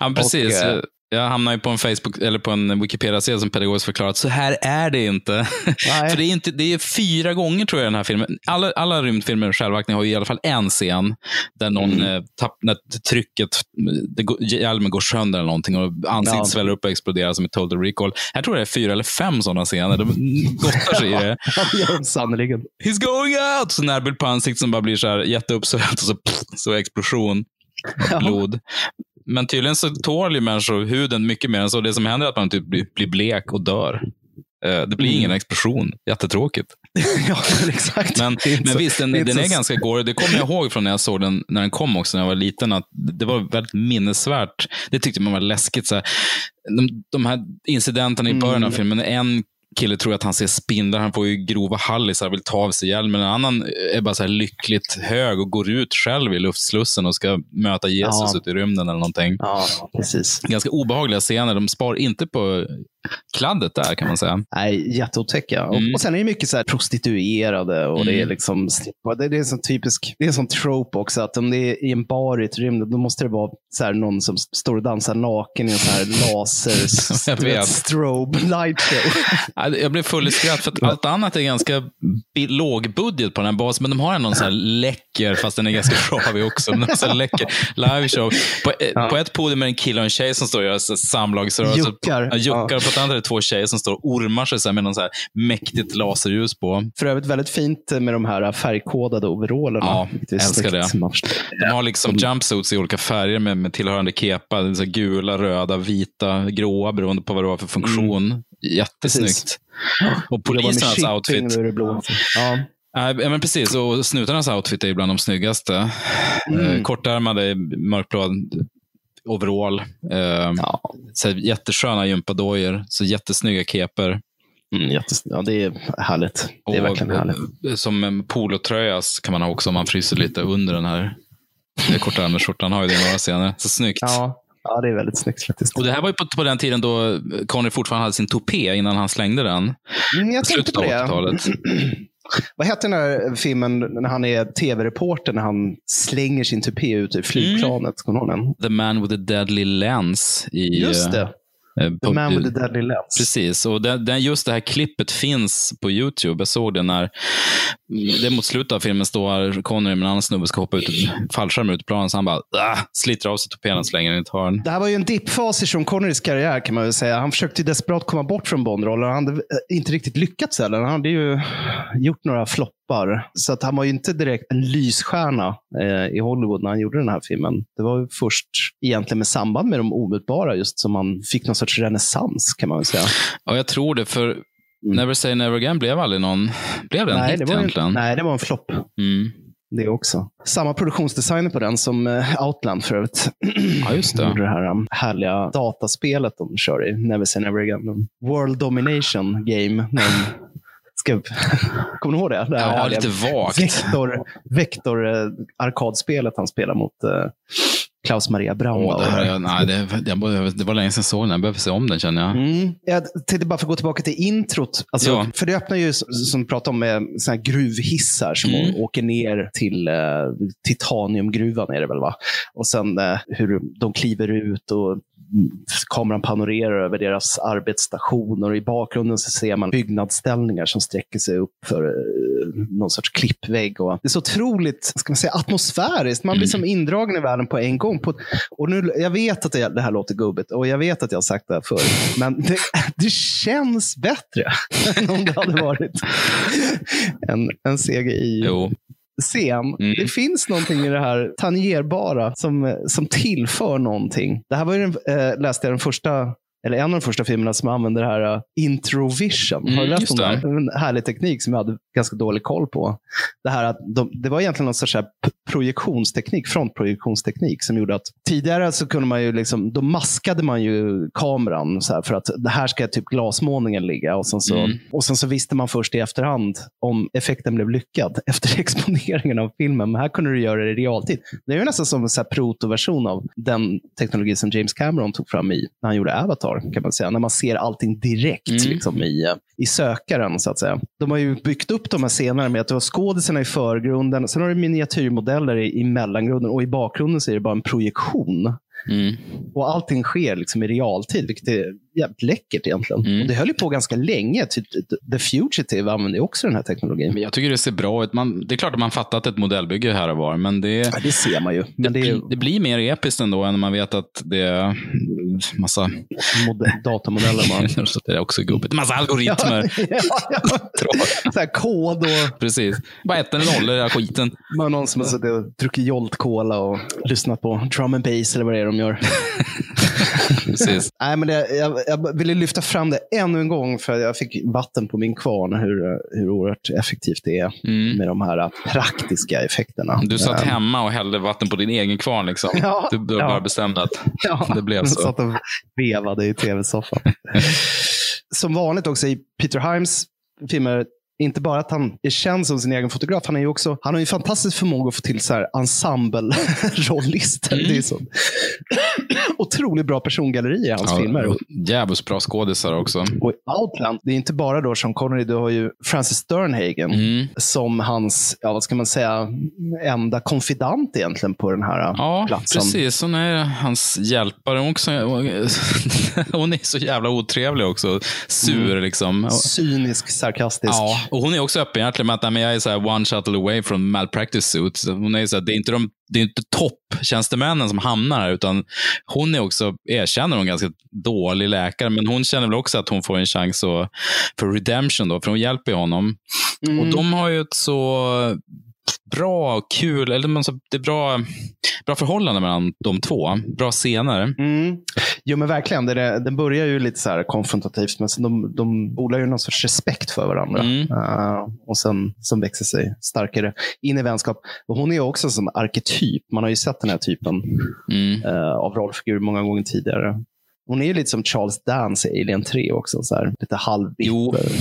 Speaker 1: Ja, precis.
Speaker 2: Och, eh,
Speaker 1: jag hamnar ju på en Facebook eller på en Wikipedia-sida som pedagogiskt förklarat, så här är det inte.
Speaker 2: Nej.
Speaker 1: För det är, inte, det är fyra gånger tror jag den här filmen. Alla, alla rymdfilmer med självaktning har ju i alla fall en scen där någon
Speaker 2: Mm.
Speaker 1: eh, tapp, när trycket, det går, hjälmen går sönder eller någonting och ansiktet
Speaker 2: Ja.
Speaker 1: sväller upp och exploderar som i Total Recall. Jag tror det är fyra eller fem sådana scener. De gottar sig i det.
Speaker 2: Ja, sannerligen.
Speaker 1: He's going out! Så närbild på ansiktet som bara blir så här jätteuppsvällt och så, pff, så explosion blod. Men tydligen så tål ju människor huden mycket mer än så. Det som händer är att man typ blir, blek och dör. Eh, Det blir ingen explosion. Jättetråkigt.
Speaker 2: ja, exakt.
Speaker 1: Men, men visst, den, den är ganska gore. Det kommer jag ihåg från när jag såg den när den kom också, när jag var liten. att Det var väldigt minnesvärt. Det tyckte man var läskigt. Så här. De, de här incidenterna i början av
Speaker 2: Mm.
Speaker 1: filmen. En kille tror att han ser spindlar, han får ju grova hallisar och vill ta av sig hjälmen. En annan är bara så här lyckligt hög och går ut själv i luftslussen och ska möta Jesus
Speaker 2: Ja.
Speaker 1: ute i rymden eller någonting.
Speaker 2: Ja, precis.
Speaker 1: Ganska obehagliga scener. De spar inte på kladdet där kan man säga.
Speaker 2: Nej, jätteotäcka. Och,
Speaker 1: Mm.
Speaker 2: och sen är det mycket så prostituerade och det är
Speaker 1: Mm.
Speaker 2: liksom det, det är sån typisk, det är en sån trope också att om det är i en bar i ett rymd, då måste det vara så någon som står och dansar naken i en sån här laser vet, strobe light show.
Speaker 1: Ja, Jag blev full i skratt för att allt annat är ganska låg budget på den här basen. Men de har en sån här läcker, fast den är ganska shavig också. Men här läcker liveshow. På, eh, på ett podium det en kille och en tjej som står och gör så samlagsrörelser.
Speaker 2: Juckar.
Speaker 1: Ja, juckar.
Speaker 2: Ja.
Speaker 1: På ett annat är det två tjejer som står och ormar sig så med någon så här mäktigt laserljus på.
Speaker 2: För övrigt väldigt fint med de här färgkodade overallerna.
Speaker 1: Ja,
Speaker 2: är
Speaker 1: älskar
Speaker 2: snyggt,
Speaker 1: det. De har liksom jumpsuits i olika färger med, med tillhörande kepa. Är Så gula, röda, vita, gråa beroende på vad det var för funktion. Jättesnyggt. Och
Speaker 2: Jobbar med
Speaker 1: polisernas outfit.
Speaker 2: är. Ja,
Speaker 1: men precis. Och snutarnas outfit är bland de snyggaste.
Speaker 2: Mm.
Speaker 1: Eh, kortärmade, mörkblå overall. Eh,
Speaker 2: Ja.
Speaker 1: så jättesköna gympadojor, så jättesnygga keper.
Speaker 2: Mm, jättes- ja, det är härligt. Det är
Speaker 1: Och,
Speaker 2: verkligen härligt.
Speaker 1: eh, Som en polotröja kan man ha också om man fryser lite under den här eh, kortärmade skjortan. har ju det några scener. Så snyggt.
Speaker 2: Ja. ja, det är väldigt snyggt faktiskt.
Speaker 1: Och Det här var ju på, på den tiden då Connery fortfarande hade sin tupé innan han slängde den.
Speaker 2: Mm, jag tänkte på det.
Speaker 1: 80-talet.
Speaker 2: Vad heter den här filmen när han är tv-reporter när han slänger sin tupé ut ur flygplanet? Den?
Speaker 1: The man with the deadly lens. I,
Speaker 2: Just det.
Speaker 1: Eh,
Speaker 2: The Man with the Deadly Lens.
Speaker 1: Precis, och det, det, just det här klippet finns på YouTube. Jag såg det när, det mot slutet av filmen står Connery med en annan snubbe ska hoppa ut fallskärm ut planen, så han bara ah, sliter av sig tupén och slänger den i ett hörn.
Speaker 2: Det här var ju en dippfas i Sean Connerys karriär kan man väl säga. Han försökte desperat komma bort från Bond-rollen. Han hade eh, inte riktigt lyckats heller. Han hade ju gjort några floppar. Så att han var ju inte direkt en lysstjärna eh, i Hollywood när han gjorde den här filmen. Det var ju först egentligen med samband med de omutbara just som han fick någon sorts renässans kan man väl säga.
Speaker 1: Ja, jag tror det, för Never say never again blev aldrig någon, blev det en
Speaker 2: Nej,
Speaker 1: hit
Speaker 2: det var
Speaker 1: egentligen?
Speaker 2: en, nej, det var en flopp.
Speaker 1: Mm.
Speaker 2: Det också. Samma produktionsdesigner på den som eh, Outland för övrigt.
Speaker 1: Ja, just det.
Speaker 2: det här um, härliga dataspelet de kör i, Never say never again. World domination game. Ska, kommer du ihåg det? det
Speaker 1: Ja, lite vagt.
Speaker 2: Vektor, vektor eh, arkadspelet han spelar mot eh, Klaus Maria Brandauer.
Speaker 1: Åh, det, här, nej, det, jag, det var länge sedan jag såg den. Jag behöver se om den känner jag.
Speaker 2: Mm. Jag tänkte bara för att gå tillbaka till introt. Alltså,
Speaker 1: Ja.
Speaker 2: För det öppnar ju, som vi pratade om, med såna här gruvhissar som
Speaker 1: Mm.
Speaker 2: åker ner till eh, titaniumgruvan. Är det väl, va? Och sen eh, hur de kliver ut och kameran panorerar över deras arbetsstationer. Och I bakgrunden så ser man byggnadsställningar som sträcker sig upp för eh, någon sorts klippvägg. Och det är så otroligt ska man säga, atmosfäriskt. Man blir som indragen i världen på en gång. Och nu, jag vet att det, det här låter gubbigt och jag vet att jag har sagt det här förr. Men det, det känns bättre än om det hade varit en, en CGI
Speaker 1: Jo.
Speaker 2: Scen.
Speaker 1: Mm.
Speaker 2: Det finns någonting i det här tangerbara som, som tillför någonting. Det här var ju den, eh, läste jag den första eller en av de första filmerna som använde det här uh, introvision. Har du
Speaker 1: Mm,
Speaker 2: läst om det? En härlig teknik som jag hade ganska dålig koll på. Det, här att de, det var egentligen någon sorts projektionsteknik, frontprojektionsteknik som gjorde att tidigare så kunde man ju liksom, då maskade man ju kameran så för att det här ska typ glasmålningen ligga och sen, så,
Speaker 1: Mm.
Speaker 2: och sen så visste man först i efterhand om effekten blev lyckad efter exponeringen av filmen. Men här kunde du göra det i realtid. Det är ju nästan som en protoversion av den teknologi som James Cameron tog fram i när han gjorde Avatar, kan man säga. När man ser allting direkt
Speaker 1: Mm.
Speaker 2: liksom, i, eh, i sökaren, så att säga. De har ju byggt upp de här scenerna med att du har skådisarna i förgrunden, sen har du miniatyrmodeller i, i mellangrunden och i bakgrunden så är det bara en projektion.
Speaker 1: Mm.
Speaker 2: Och allting sker liksom i realtid, vilket är jävligt läckert egentligen.
Speaker 1: Mm.
Speaker 2: Och det höll ju på ganska länge. Typ, The Fugitive använde också den här teknologin.
Speaker 1: Men Jag tycker det ser bra ut. Man, det är klart att man fattar att ett modellbygge här och var, men det,
Speaker 2: Ja, det ser man ju. Men det är
Speaker 1: det blir mer episkt ändå än när man vet att det massa
Speaker 2: mod- datamodeller. Man.
Speaker 1: det är också gubbigt. Massa algoritmer.
Speaker 2: ja, ja. Så här kod och
Speaker 1: Precis. Bara ettor och nollor i hela skiten.
Speaker 2: man någon som har suttit och druckit Jolt Cola och lyssnat på drum and bass eller vad det är de gör.
Speaker 1: Precis.
Speaker 2: Nej, men det, jag, jag ville lyfta fram det ännu en gång för jag fick vatten på min kvarn hur, hur oerhört effektivt det är
Speaker 1: Mm.
Speaker 2: med de här praktiska effekterna.
Speaker 1: Du satt
Speaker 2: Eh,
Speaker 1: hemma och hällde vatten på din egen kvarn. Liksom.
Speaker 2: Ja,
Speaker 1: du du
Speaker 2: ja.
Speaker 1: bara bestämde att
Speaker 2: Ja,
Speaker 1: det blev så.
Speaker 2: Och vevade i tv-soffan. Som vanligt också i Peter Himes filmer, inte bara att han är känd som sin egen fotograf, han, är ju också, han har ju en fantastisk förmåga att få till så här ensemble-rollister.
Speaker 1: Mm.
Speaker 2: Det är så otroligt bra persongalleri i hans filmer.
Speaker 1: och Djävulskt bra skådisar också.
Speaker 2: Och i Outland, det är inte bara då Sean Connery, du har ju Francis Sternhagen
Speaker 1: Mm.
Speaker 2: som hans, ja vad ska man säga, enda konfidant egentligen på den här
Speaker 1: Ja,
Speaker 2: platsen.
Speaker 1: precis. Hon är hans hjälpare också. Hon är så jävla otrevlig också. Sur
Speaker 2: Mm.
Speaker 1: liksom.
Speaker 2: Cynisk, sarkastisk.
Speaker 1: Ja, och hon är också öppen egentligen med att nej, jag är så här one shuttle away from malpractice suit. Hon är så här, det är inte, de, det är inte topptjänstemännen som hamnar här, utan hon är också, erkänner hon, ganska dålig läkare, men hon känner väl också att hon får en chans att, för redemption, då, för hon hjälper honom.
Speaker 2: Mm.
Speaker 1: Och de har ju ett så bra och kul. Eller, men så- det är bra, bra förhållande mellan de två. Bra scener.
Speaker 2: Mm. Jo, men verkligen. Det är, den börjar ju lite så här konfrontativt, men sen de, de odlar ju någon sorts respekt för varandra.
Speaker 1: Mm.
Speaker 2: Eh, och sen som växer sig starkare in i vänskap. Och hon är också som arketyp. Man har ju sett den här typen
Speaker 1: Mm.
Speaker 2: eh, av rollfigur många gånger tidigare. Hon är ju lite som Charles Dance i Alien 3 också. Så här, lite
Speaker 1: Jo.
Speaker 2: halvbitter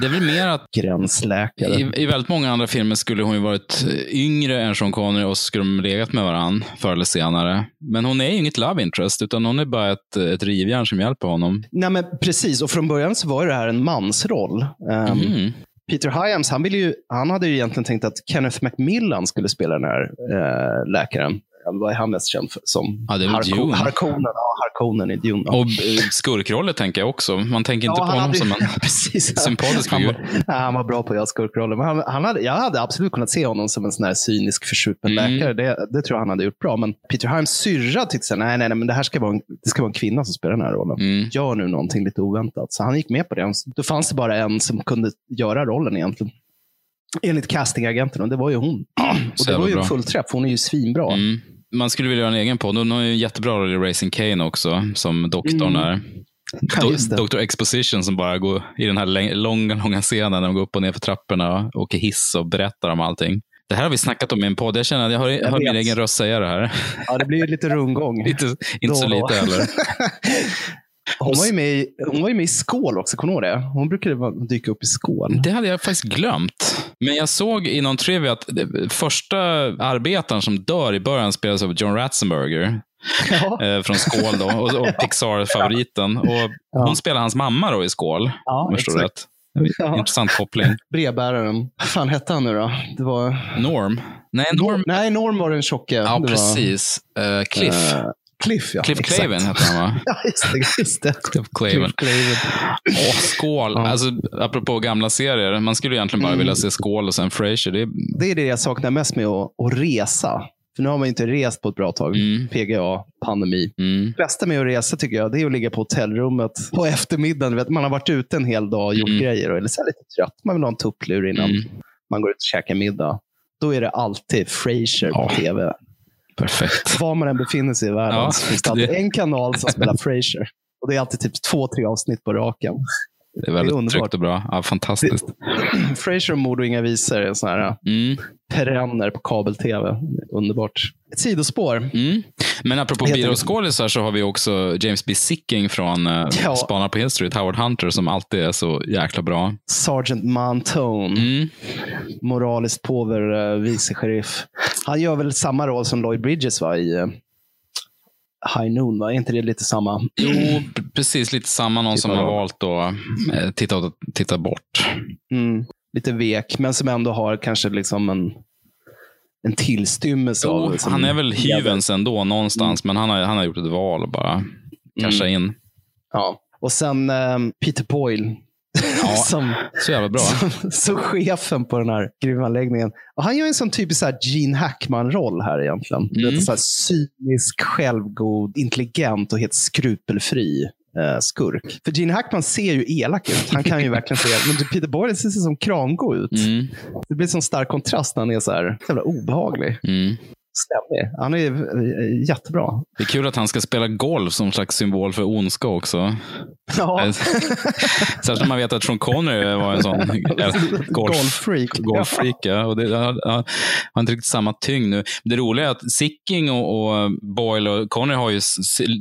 Speaker 1: Det är väl mer att
Speaker 2: gränsläkare.
Speaker 1: i, i väldigt många andra filmer skulle hon ju varit yngre än Sean Connery och skulle de legat med varandra förr eller senare. Men hon är ju inget love interest, utan hon är bara ett, ett rivjärn som hjälper honom.
Speaker 2: Nej, men precis. Och från början så var det här en mansroll. Um,
Speaker 1: Mm.
Speaker 2: Peter Hyams, han, ville ju, han hade ju egentligen tänkt att Kenneth Macmillan skulle spela den här eh, läkaren. Vad är han mest känd för, som?
Speaker 1: Ja, det
Speaker 2: Harko-
Speaker 1: Dune.
Speaker 2: Harkonnen, ja, Harkonnen i Dune.
Speaker 1: Och skurkroller tänker jag också. Man tänker inte
Speaker 2: Ja,
Speaker 1: på
Speaker 2: han
Speaker 1: honom
Speaker 2: hade-
Speaker 1: som en
Speaker 2: precis.
Speaker 1: sympatisk
Speaker 2: han,
Speaker 1: figur.
Speaker 2: var- ja, han var bra på att göra skurkrollen. Men han, han hade, jag hade absolut kunnat se honom som en sån här cynisk, försupen
Speaker 1: Mm.
Speaker 2: läkare. Det, det tror jag han hade gjort bra. Men Peter Hyams syrra tyckte så här, nej, nej, nej, men det här ska vara en, det ska vara en kvinna som spelar den här rollen.
Speaker 1: Mm.
Speaker 2: Gör nu någonting lite oväntat. Så han gick med på det. Då fanns det bara en som kunde göra rollen egentligen. Enligt castingagenten, och det var ju hon. och det var ju en fullträff. Hon är ju svinbra.
Speaker 1: Mm. Man skulle vilja göra en egen podd. Hon har ju en jättebra roll i Racing Kane också, som doktorn
Speaker 2: Mm.
Speaker 1: är.
Speaker 2: Det.
Speaker 1: Do- Dr. Exposition som bara går i den här långa, långa scenen när de går upp och ner för trapporna och åker hiss och berättar om allting. Det här har vi snackat om i en podd. Jag känner att jag hör, jag hör min egen röst säga det här.
Speaker 2: Ja, det blir ju lite rundgång.
Speaker 1: Inte, inte så
Speaker 2: Då då.
Speaker 1: lite heller.
Speaker 2: Hon var, ju med i, hon var ju med i Skål också, kommer du ihåg det? Hon brukade dyka upp i Skål.
Speaker 1: Det hade jag faktiskt glömt. Men jag såg i någon trivia att första arbetaren som dör i början spelas av John Ratzenberger
Speaker 2: Ja,
Speaker 1: eh, från Skål då, och, och Pixar-favoriten. Och
Speaker 2: Ja.
Speaker 1: Hon spelar hans mamma då i Skål,
Speaker 2: ja
Speaker 1: om jag förstår rätt.
Speaker 2: Ja.
Speaker 1: Intressant koppling.
Speaker 2: Brevbäraren. Vad fan hette han nu då? Det var...
Speaker 1: Norm? Nej, Norm.
Speaker 2: Nej, Norm var den tjocke.
Speaker 1: Ja,
Speaker 2: det var,
Speaker 1: precis. Eh, Cliff.
Speaker 2: eh, Cliff, ja.
Speaker 1: Cliff
Speaker 2: exakt.
Speaker 1: Clavin heter han va?
Speaker 2: Ja, just det. Just det.
Speaker 1: Cliff Clavin. Åh, skål.
Speaker 2: Ja.
Speaker 1: Alltså, apropå gamla serier. Man skulle egentligen bara
Speaker 2: Mm.
Speaker 1: vilja se Skål och sen Frasier. Det är,
Speaker 2: Det är det jag saknar mest med att, att resa. För nu har man inte rest på ett bra tag.
Speaker 1: Mm.
Speaker 2: PGA, pandemi.
Speaker 1: mm,
Speaker 2: Det bästa med att resa tycker jag, det är att ligga på hotellrummet på eftermiddagen. Vet, man har varit ute en hel dag och gjort
Speaker 1: Mm.
Speaker 2: grejer. Eller så är lite trött. Man vill ha en tupplur innan
Speaker 1: Mm.
Speaker 2: man går ut och käkar middag. Då är det alltid Frasier på
Speaker 1: Ja.
Speaker 2: tv.
Speaker 1: Perfekt.
Speaker 2: Var man än befinner sig i världen
Speaker 1: Ja,
Speaker 2: så finns det alltid
Speaker 1: det-
Speaker 2: en kanal som spelar Frasier. Och det är alltid typ två, tre avsnitt på raken.
Speaker 1: Det är väldigt
Speaker 2: underbart.
Speaker 1: tryggt och bra. Ja, fantastiskt.
Speaker 2: Frasier och Mord och inga visor är såna här
Speaker 1: Mm,
Speaker 2: perenner på kabel-tv. Underbart. Ett sidospår.
Speaker 1: mm. Men apropå
Speaker 2: Helt
Speaker 1: bioskådisar så har vi också James B. Sicking från uh,
Speaker 2: Ja.
Speaker 1: Spanar på Hill Street, Howard Hunter, som alltid är så jäkla bra.
Speaker 2: Sergeant Montone.
Speaker 1: Mm.
Speaker 2: Moraliskt påver, uh, vice sheriff. Han gör väl samma roll som Lloyd Bridges va, i uh, High Noon. Va? Är inte det lite samma?
Speaker 1: Jo, precis lite samma. Någon som
Speaker 2: Titta
Speaker 1: har
Speaker 2: bort.
Speaker 1: valt att eh, titta, titta bort.
Speaker 2: Mm. Lite vek, men som ändå har kanske liksom en, en tillstymmelse
Speaker 1: Jo,
Speaker 2: av...
Speaker 1: han är väl hyvens ändå någonstans, men han har, han har gjort ett val och bara casha in.
Speaker 2: Ja. Och sen um, Peter Boyle.
Speaker 1: Ja.
Speaker 2: som,
Speaker 1: Så jävla bra.
Speaker 2: som, som chefen på den här gruvanläggningen. Och han gör en sån typisk så här Gene Hackman-roll här egentligen.
Speaker 1: Mm.
Speaker 2: vet, så här cynisk, självgod, intelligent och helt skrupelfri eh, skurk. För Gene Hackman ser ju elak ut. Han kan ju verkligen se Men Peter Boyle ser som kramgo ut.
Speaker 1: Mm,
Speaker 2: Det blir en sån stark kontrast när han är så här jävla obehaglig.
Speaker 1: mm.
Speaker 2: Stämlig. Han är eh, jättebra.
Speaker 1: Det är kul att han ska spela golf som slags symbol för ondska också.
Speaker 2: Ja.
Speaker 1: Särskilt när man vet att Sean Connery var en sån eh, golf,
Speaker 2: Golffreak.
Speaker 1: golffreak. Ja. Och det ja, har inte riktigt samma tyngd nu. Det roliga är att Sicking och, och Boyle och Connery har ju,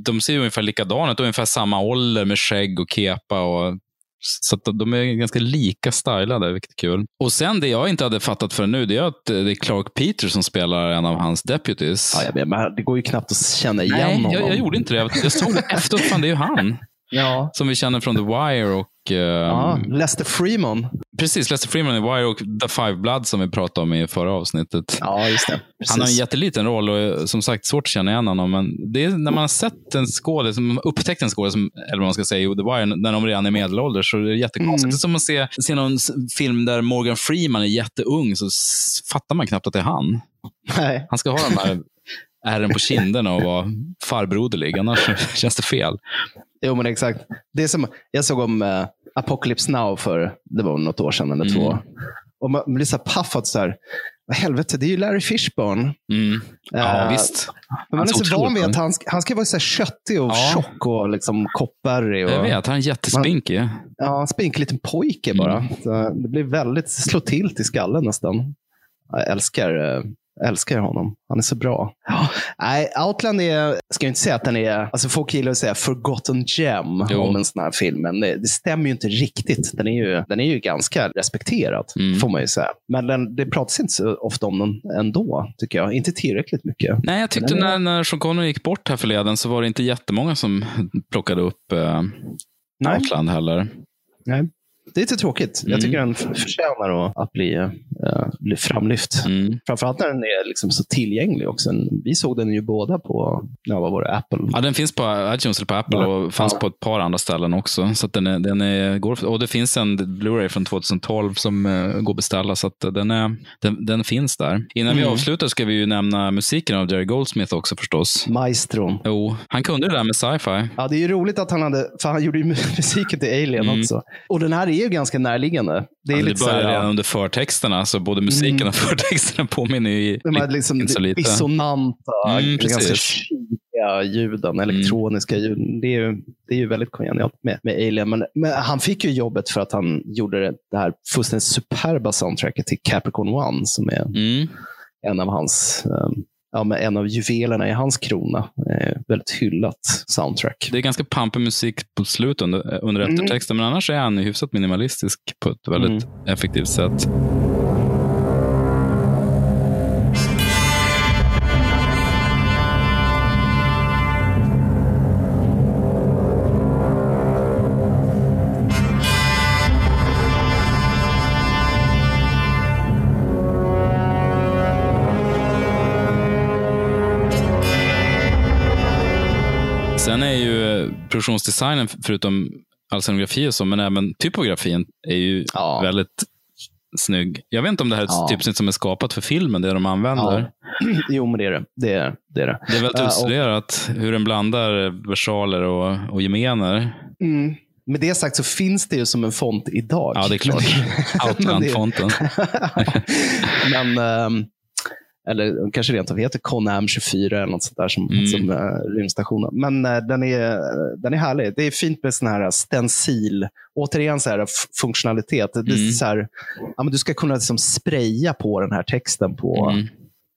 Speaker 1: de ser ju ungefär likadana ut. Ungefär samma ålder med skägg och kepa. Och, så de är ganska lika stylade, vilket är kul. Och sen det jag inte hade fattat för nu, det är att det är Clark Peters som spelar en av hans deputies.
Speaker 2: Ja, jag vet, men det går ju knappt att känna igen
Speaker 1: Nej,
Speaker 2: honom.
Speaker 1: jag, jag gjorde inte det. Jag såg det efteråt, fan det är ju han.
Speaker 2: Ja.
Speaker 1: Som vi känner från The Wire och... ehm,
Speaker 2: Ja, Lester Freeman.
Speaker 1: Precis, Lester Freeman i Wire och The Five Blood som vi pratade om i förra avsnittet.
Speaker 2: Ja, just det.
Speaker 1: Han har en jätteliten roll och eh, som sagt svårt att känna igen honom. Men det är när man har sett en skådis, som- upptäckt en skådis, eller vad man ska säga, i The Wire, när de redan är medelålders, så är det jättekonstigt.
Speaker 2: Mm.
Speaker 1: Det är som att se, se någon film där Morgan Freeman är jätteung, så fattar man knappt att det är han.
Speaker 2: Nej.
Speaker 1: Han ska ha de här ärren på kinderna och vara farbroderlig, annars känns det fel.
Speaker 2: Jo, men exakt. Det som, jag såg om uh, Apocalypse Now för det var något år sedan eller två.
Speaker 1: Mm.
Speaker 2: Och man blir så här paff att så här, helvete, det är ju Larry Fishburne.
Speaker 1: Mm. Ja,
Speaker 2: Eh,
Speaker 1: visst.
Speaker 2: Men man är så van vid att han, ska- han ska vara så här köttig och
Speaker 1: Ja.
Speaker 2: tjock och liksom koppärrig. Och,
Speaker 1: Jag vet, han är jättespinkig.
Speaker 2: Ja, en spinkig liten pojke bara.
Speaker 1: Mm.
Speaker 2: Det blir väldigt, slå till till skallen nästan. Jag älskar, eh, älskar honom. Han är så bra. Ja. Nej, Outland är, ska jag inte säga att den är, alltså folk gillar att säga forgotten gem
Speaker 1: Jo.
Speaker 2: om en sån här film, men det, det stämmer ju inte riktigt. Den är ju, den är ju ganska respekterad,
Speaker 1: Mm.
Speaker 2: får man ju säga. Men den, det pratas inte så ofta om den ändå, tycker jag. Inte tillräckligt mycket.
Speaker 1: Nej, jag tyckte
Speaker 2: är-
Speaker 1: när, när Sean Connery gick bort här förleden så var det inte jättemånga som plockade upp eh. Outland heller.
Speaker 2: Nej. Det är lite tråkigt.
Speaker 1: Mm.
Speaker 2: Jag tycker den f- förtjänar att, att bli, eh, bli framlyft.
Speaker 1: Mm.
Speaker 2: Framförallt när den är liksom så tillgänglig också. Vi såg den ju båda på, ja, vad var det, Apple.
Speaker 1: Ja, den finns på iTunes eller på Apple
Speaker 2: Ja.
Speaker 1: och fanns
Speaker 2: Ja.
Speaker 1: på ett par andra ställen också. Så den är, den är, går, och det finns en Blu-ray från 2012 som eh, går att beställa, så att den, är, den, den finns där. Innan vi
Speaker 2: Mm.
Speaker 1: avslutar ska vi ju nämna musiken av Jerry Goldsmith också förstås.
Speaker 2: Maestron.
Speaker 1: Jo, han kunde det där med sci-fi.
Speaker 2: Ja, det är ju roligt att han hade, för han gjorde ju musiken till Alien
Speaker 1: Mm.
Speaker 2: också. Och den här är ju ganska närliggande. Det är
Speaker 1: Alltså,
Speaker 2: lite
Speaker 1: det börjar redan under förtexterna, så både musiken
Speaker 2: Mm.
Speaker 1: och förtexterna påminner ju
Speaker 2: de här liksom
Speaker 1: inte så lite.
Speaker 2: dissonanta,
Speaker 1: Mm,
Speaker 2: ganska kyliga ljuden, elektroniska ljuden. Det är ju, det är ju väldigt kongenialt med, med Alien. Men, men han fick ju jobbet för att han gjorde det, det här fullständigt superba soundtracket till Capricorn One, som är
Speaker 1: Mm.
Speaker 2: en av hans um, Ja, men en av juvelerna i hans krona. Eh, väldigt hyllat soundtrack.
Speaker 1: Det är ganska pampig musik på slutet under, under
Speaker 2: Mm.
Speaker 1: eftertexten, men annars är han hyfsat minimalistisk på ett väldigt
Speaker 2: Mm.
Speaker 1: effektivt sätt. Produktionsdesignen, förutom all scenografi och så, men även typografin är ju
Speaker 2: Ja.
Speaker 1: väldigt snygg. Jag vet inte om det här är ett
Speaker 2: Ja.
Speaker 1: typsnitt som är skapat för filmen, det de använder.
Speaker 2: Ja. Jo, men det är det. Det är det. Är det.
Speaker 1: Det är väldigt
Speaker 2: Ja, och-
Speaker 1: utstuderat hur den blandar versaler och, och gemener.
Speaker 2: Mm. Med det sagt så finns det ju som en font idag.
Speaker 1: Ja, det är klart. Outland-fonten.
Speaker 2: Men, ehm, eller kanske rent av heter Conam 24 eller något sånt där som,
Speaker 1: Mm.
Speaker 2: som uh, rymdstationen. Men eh, den, är, den är härlig. Det är fint med sån här stencil. Återigen så här funktionalitet. Det är
Speaker 1: Mm.
Speaker 2: så här, ja, men du ska kunna liksom spraya på den här texten på,
Speaker 1: Mm.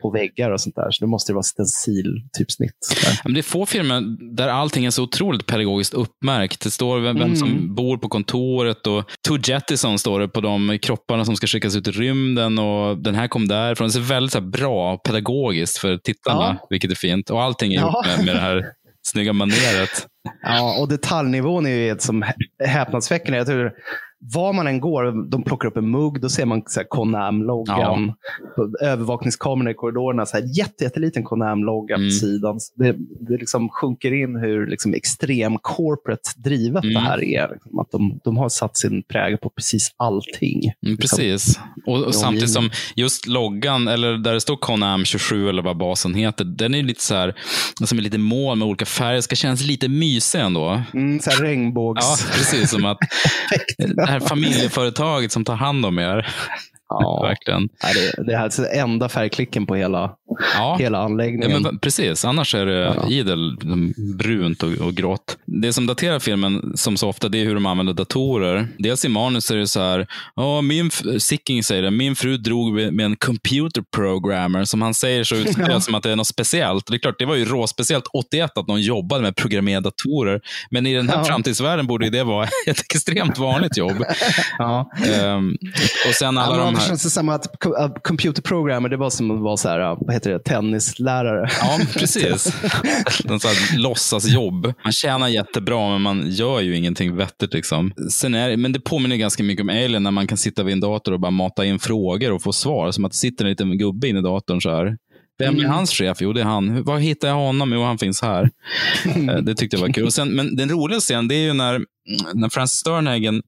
Speaker 2: På väggar och sånt där. Så det måste ju vara stencil-typsnitt.
Speaker 1: Ja, Men det är få filmer där allting är så otroligt pedagogiskt uppmärkt. Det står vem, vem som
Speaker 2: Mm.
Speaker 1: bor på kontoret och To Jettison står det på de kropparna som ska skickas ut i rymden och den här kom därifrån. Det ser väldigt här, bra pedagogiskt för tittarna,
Speaker 2: Ja.
Speaker 1: vilket är fint. Och allting är
Speaker 2: Ja.
Speaker 1: gjort med, med det här snygga maneret.
Speaker 2: Ja, och detaljnivån är ju ett som hä- häpnadsväckande. Jag tror, var man än går, de plockar upp en mugg, då ser man Conam-loggan. På Övervakningskamerorna i korridorerna, så här jätte, jätteliten Conam-logga
Speaker 1: Mm.
Speaker 2: på sidan. Så Det, det liksom sjunker in hur liksom extrem corporate drivet
Speaker 1: Mm.
Speaker 2: det här är. Liksom, att de, de har satt sin prägel på precis allting.
Speaker 1: Mm,
Speaker 2: Liksom.
Speaker 1: precis. Och, och
Speaker 2: Ja,
Speaker 1: samtidigt som just loggan, eller där det står Conam 27 eller vad basen heter, den är lite så här, som är lite mål med olika färger. ska kännas lite mysig ändå.
Speaker 2: Mm, så här regnbågs...
Speaker 1: Ja, precis. Som att här familjeföretaget som tar hand om er.
Speaker 2: Ja.
Speaker 1: Verkligen.
Speaker 2: Det, det här är alltså enda färgklicken på hela,
Speaker 1: Ja.
Speaker 2: hela
Speaker 1: Ja,
Speaker 2: anläggningen.
Speaker 1: men precis, annars är det
Speaker 2: Ja.
Speaker 1: idel brunt och, och grått. Det som daterar filmen, som så ofta, det är hur de använder datorer. Dels i manus är det så här, ja, min, Sicking säger det, min fru drog med med en computer programmer, som han säger så utspelat
Speaker 2: Ja.
Speaker 1: som att det är något speciellt. Det är klart, det var ju råspeciellt 81 att någon jobbade med programmerade datorer, men i den här
Speaker 2: Ja.
Speaker 1: framtidsvärlden borde det vara ett extremt vanligt jobb.
Speaker 2: ja.
Speaker 1: Ehm, och sen alla
Speaker 2: Ja,
Speaker 1: de
Speaker 2: men det
Speaker 1: här...
Speaker 2: känns som att att computer programmer, det var som att vara så här, vad heter det, tennislärare.
Speaker 1: Ja, precis. Någon sån här låtsasjobb. Man tjänar jättebra, men man gör ju ingenting vettigt. Liksom. Sen är, men det påminner ganska mycket om Alien, när man kan sitta vid en dator och bara mata in frågor och få svar. Som att det sitter en liten gubbe inne i datorn så här. Vem är
Speaker 2: Mm.
Speaker 1: hans chef? Jo, det är han. Var hittar jag honom? Jo, han finns här. Eh, Det tyckte jag var kul. Sen, men den roliga scenen, det är ju när, när Francis Sternhagen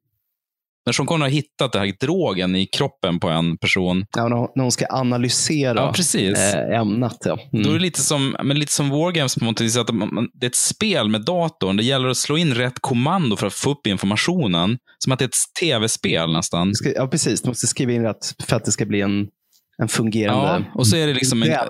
Speaker 1: när Sean har hittat den här drogen i kroppen på en person.
Speaker 2: Ja, när hon- ska analysera
Speaker 1: Ja, precis.
Speaker 2: eh, ämnet. Ja.
Speaker 1: Då är
Speaker 2: Mm.
Speaker 1: det lite som, men lite som Wargames på något vis, att man, det är ett spel med datorn. Det gäller att slå in rätt kommando för att få upp informationen. Som att det är ett tv-spel nästan.
Speaker 2: Ja, precis. Du måste skriva in rätt för att det ska bli en en fungerande...
Speaker 1: Ja, och så är det liksom en,
Speaker 2: Ja.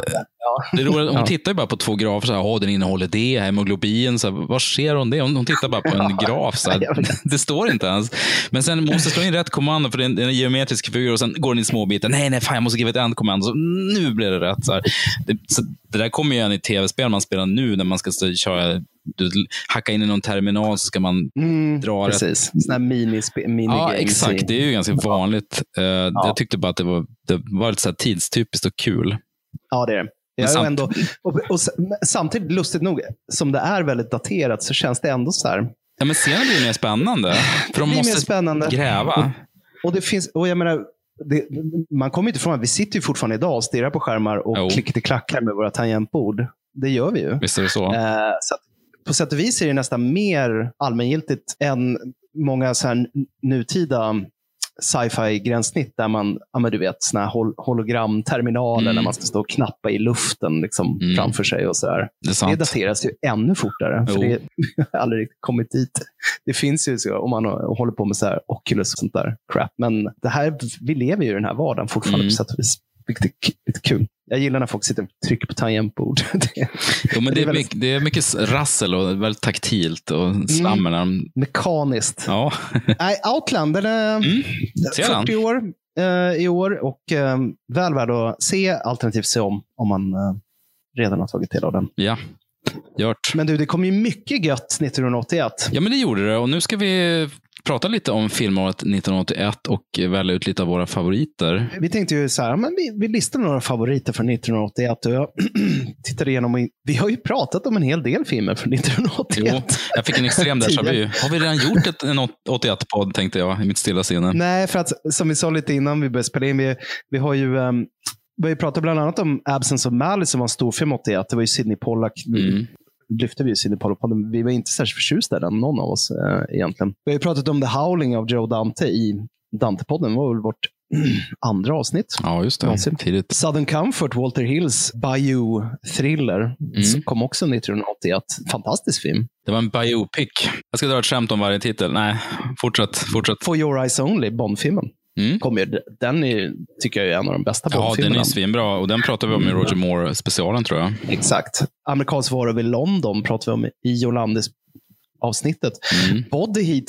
Speaker 1: det är roligt, hon
Speaker 2: Ja.
Speaker 1: tittar ju bara på två grafer. Så här, "Åh, den innehåller det, hemoglobin. Så här, vad ser hon det? Hon, hon tittar bara på en graf. Så här. Det står inte ens. Men sen måste slå in rätt kommando för det är en, en geometrisk figur och sen går den i små bitar. Nej, nej, fan, jag måste skriva ett annat kommando. Så nu blir det rätt. Så. Det, så det där kommer ju igen i tv-spel man spelar nu när man ska köra, hacka in i någon terminal så ska man
Speaker 2: Mm,
Speaker 1: dra
Speaker 2: precis. Sådana här minispe- minigames.
Speaker 1: Ja, exakt. Det är ju ganska vanligt. Eh, Jag tyckte bara att det var, det var lite så tidstypiskt och kul.
Speaker 2: Ja, det är det. Jag
Speaker 1: samt-
Speaker 2: ändå, och, och, samtidigt, lustigt nog, som det är väldigt daterat, så känns det ändå så här.
Speaker 1: Ja, men scenen blir mer spännande. För de
Speaker 2: Det
Speaker 1: måste gräva.
Speaker 2: Och det finns, och jag menar, det, man kommer inte ifrån att vi sitter ju fortfarande idag och stirrar på skärmar och klickar med våra tangentbord. Det gör vi ju.
Speaker 1: Visst är det så?
Speaker 2: Eh, så på sätt och vis är det nästan mer allmängiltigt än många så här nutida sci-fi gränssnitt där man, ja men du vet, såna här hol- hologramterminaler
Speaker 1: Mm.
Speaker 2: där man ska stå och knappa i luften liksom,
Speaker 1: Mm.
Speaker 2: framför sig och så här.
Speaker 1: Det är
Speaker 2: Det dateras ju ännu fortare. För
Speaker 1: Jo.
Speaker 2: det har aldrig kommit dit. Det finns ju så om man håller på med så här Oculus och sånt där crap. Men det här, vi lever ju i den här vardagen fortfarande
Speaker 1: Mm.
Speaker 2: på sätt och vis. Vilket är lite kul. Jag gillar när folk sitter och trycker på tangentbord. Det-
Speaker 1: Jo, men det,
Speaker 2: är väldigt-
Speaker 1: mycket, det är mycket rassel och väldigt taktilt och slammer. när de-
Speaker 2: Mekaniskt.
Speaker 1: Ja,
Speaker 2: Nej, Outland, den är
Speaker 1: Mm. Ser den?
Speaker 2: 40 år eh, i år och eh, väl värd att se, alternativt se om, om man eh, redan har tagit del av den.
Speaker 1: ja. Gjort.
Speaker 2: Men du, det kom ju mycket gött 1981.
Speaker 1: Ja, men det gjorde det. Och nu ska vi prata lite om filmåret 1981 och välja ut lite av våra favoriter.
Speaker 2: Vi tänkte ju så här, men vi, vi listar några favoriter från 1981 och jag tittade igenom. Vi har ju pratat om en hel del filmer från 1981.
Speaker 1: Jo, jag fick en extrem déjà vu. Har vi redan gjort ett, en 81-podd, tänkte jag, i mitt stilla sinne.
Speaker 2: Nej, för att som vi sa lite innan vi började spela in, vi, vi har ju um, vi har ju pratat bland annat om Absence of Malice som var en storfilm 81. Det var ju Sidney Pollack.
Speaker 1: Mm.
Speaker 2: Lyfte vi ju Sidney Pollack på den. Vi var inte särskilt förtjusta i den, någon av oss eh, egentligen. Vi har ju pratat om The Howling av Joe Dante i Dante-podden. Det var väl vårt andra avsnitt.
Speaker 1: Ja, just det.
Speaker 2: Någonsin.
Speaker 1: Tidigt.
Speaker 2: Southern Comfort, Walter Hills Bayou-thriller, som kom också 1981. Fantastisk film.
Speaker 1: Det var en biopic. Jag ska dra ett skämt om varje titel. Nej, fortsätt. fortsätt.
Speaker 2: For Your Eyes Only, Bond-filmen.
Speaker 1: Mm.
Speaker 2: Kom ju, den är, tycker jag är en av de bästa
Speaker 1: Ja, den är svinbra och den pratar vi om i Roger Moore-specialen tror jag.
Speaker 2: Exakt. Amerikansk varor i London pratar vi om i Jolandis avsnittet.
Speaker 1: Mm.
Speaker 2: Body Heat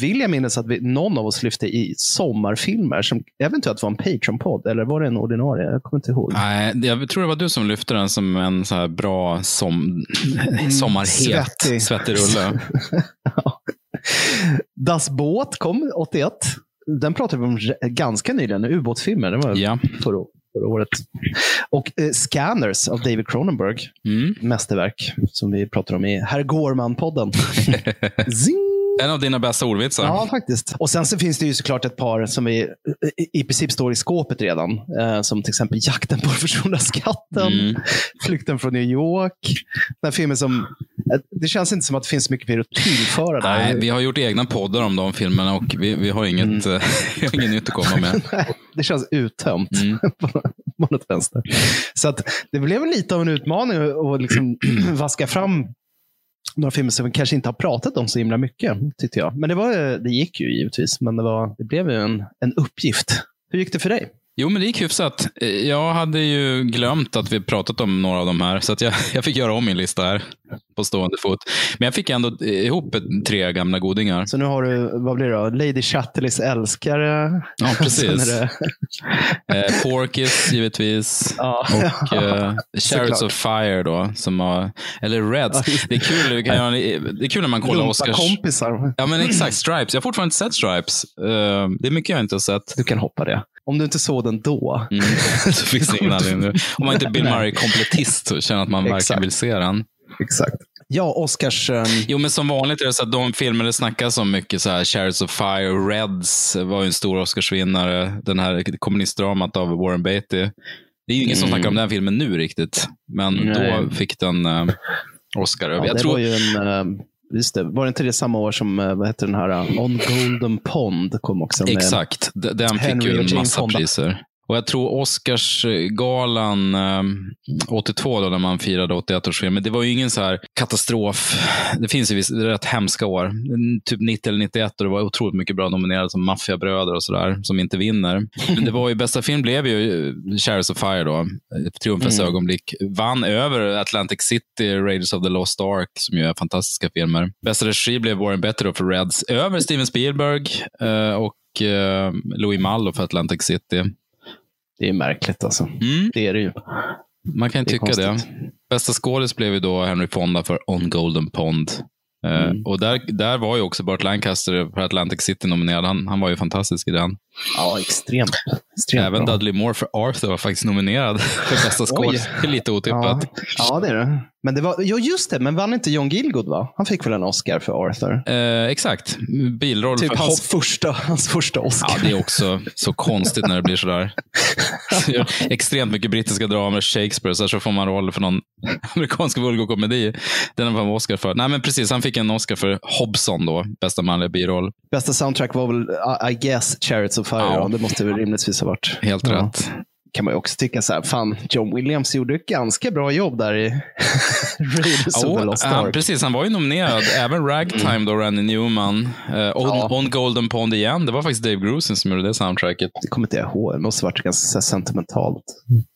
Speaker 2: vill jag minnas att vi, någon av oss lyfte i sommarfilmer som eventuellt var en Patreon-podd. Eller var det en ordinarie? Jag kommer inte ihåg.
Speaker 1: Nej, jag tror det var du som lyfte den som en så här bra som, sommarhet,
Speaker 2: svettig.
Speaker 1: svettig rulle.
Speaker 2: Das Båt kom 81. Den pratade vi om ganska nyligen. Ubåtsfilmer. Det var
Speaker 1: Ja.
Speaker 2: förra, förra året. Och eh, Scanners av David Cronenberg.
Speaker 1: Mm.
Speaker 2: Mästerverk som vi pratar om i Herr Gårman-podden. Zing!
Speaker 1: En av dina bästa ordvitsar.
Speaker 2: Ja, faktiskt. Och sen så finns det ju såklart ett par som vi, i, princip står i skåpet redan. Eh, som till exempel Jakten på den försvunna skatten,
Speaker 1: Mm.
Speaker 2: Flykten från New York. Den filmen som, det känns inte som att det finns mycket mer att tillföra där.
Speaker 1: Nej, vi har gjort egna poddar om de filmerna och vi, vi har inget,
Speaker 2: Mm.
Speaker 1: eh, vi har inget nytt att komma med.
Speaker 2: det känns uttömt
Speaker 1: Mm.
Speaker 2: på, något vänster. Så att det blev lite av en utmaning att att liksom vaska fram några filmer som vi kanske inte har pratat om så himla mycket, tyckte jag. Men det, var, det gick ju givetvis, men det, var, det blev ju en, en uppgift. Hur gick det för dig?
Speaker 1: Jo, men det gick hyfsat. Jag hade ju glömt att vi pratat om några av de här, så att jag, jag fick göra om min lista här på stående fot. Men jag fick ändå ihop tre gamla godingar.
Speaker 2: Så nu har du, vad blir det då? Lady Chatterleys älskare.
Speaker 1: Ja, precis.
Speaker 2: Det,
Speaker 1: Eh, Porkis, givetvis.
Speaker 2: ja.
Speaker 1: Och eh, Chariots of Fire då, som har, eller Reds. Det är kul, vi kan göra, det är kul när man kollar Oscars...
Speaker 2: kompisar.
Speaker 1: Ja, men exakt. Stripes. Jag har fortfarande inte sett Stripes. Eh, det är mycket jag inte har sett.
Speaker 2: Du kan hoppa det. Om du inte såg den då.
Speaker 1: Mm. Så finns det ingen anledning nu. Om man inte är Bill. Murray-kompletist och känner att man verkligen vill se den.
Speaker 2: Exakt. Ja, Oscars... ehm,
Speaker 1: Jo, men som vanligt är det så att de filmer det snackas om mycket, så här Chariots of Fire, Reds var ju en stor Oscarsvinnare. Den här kommunistdramat av Warren Beatty. Det är ju ingen som
Speaker 2: Mm.
Speaker 1: snackar om den filmen nu riktigt, men
Speaker 2: Nej.
Speaker 1: då fick den eh, Oscar.
Speaker 2: ja,
Speaker 1: jag
Speaker 2: det
Speaker 1: tror,
Speaker 2: var ju en... ehm, Just det. Var det inte det samma år som, eh, vad heter den här, eh, On Golden Pond kom också? Med,
Speaker 1: Exakt, den fick
Speaker 2: Henry
Speaker 1: ju
Speaker 2: och
Speaker 1: en massa
Speaker 2: Fonda.
Speaker 1: priser. Och jag tror Oscarsgalan eh, 82, då, när man firade 81-årsfilm, men det var ju ingen så här katastrof. Det finns ju vissa rätt hemska år. Typ 90 eller 91, och det var otroligt mycket bra nominerade som Maffiabröder och sådär, som inte vinner. Men det var ju, bästa film blev ju Chariots of Fire, då, Triumfens
Speaker 2: Mm.
Speaker 1: ögonblick. Vann över Atlantic City, Raiders of the Lost Ark, som ju är fantastiska filmer. Bästa regi blev Warren Beatty då för Reds, över Steven Spielberg eh, och eh, Louis Mallo för Atlantic City.
Speaker 2: Det är märkligt alltså.
Speaker 1: Mm,
Speaker 2: Det är det ju.
Speaker 1: man kan ju
Speaker 2: Det
Speaker 1: tycka det.
Speaker 2: konstigt.
Speaker 1: Bästa skådis blev ju då Henry Fonda för On Golden Pond. Eh,
Speaker 2: Mm.
Speaker 1: Och där, där var ju också Burt Lancaster för Atlantic City nominerad. Han, han var ju fantastisk i den.
Speaker 2: Ja, extremt. extremt
Speaker 1: Även
Speaker 2: bra.
Speaker 1: Dudley Moore för Arthur var faktiskt nominerad för bästa skådis. Det är lite
Speaker 2: Ja,
Speaker 1: otippat.
Speaker 2: ja, det är det. Men det var, jo, just det. Men vann inte John Gilgood? va? Han fick väl en Oscar för Arthur?
Speaker 1: Eh, exakt. Bilroll
Speaker 2: Typ
Speaker 1: för
Speaker 2: hans första, hans första Oscar.
Speaker 1: Ja, det är också så konstigt när det blir sådär. Extremt mycket brittiska dramer, Shakespeare, så, så får man roll för någon amerikansk vulgorkomedi. Den har man Oscar för. Nej, men precis. Han fick en Oscar för Hobson då, bästa manliga biroll.
Speaker 2: Bästa soundtrack var väl, I- I guess, Chariots of Fire.
Speaker 1: Ja.
Speaker 2: Ja. Det måste väl rimligtvis ha varit.
Speaker 1: Helt
Speaker 2: Ja.
Speaker 1: rätt.
Speaker 2: kan man ju också tycka så här, fan, John Williams gjorde ett ganska bra jobb där i Raiders of the Ark.
Speaker 1: precis, han var ju nominerad. Även Ragtime då, Randy Newman. On,
Speaker 2: Ja.
Speaker 1: on Golden Pond igen. Det var faktiskt Dave Grusin som gjorde det soundtracket.
Speaker 2: Det kommer inte jag ihåg. Det måste ha varit ganska sentimentalt.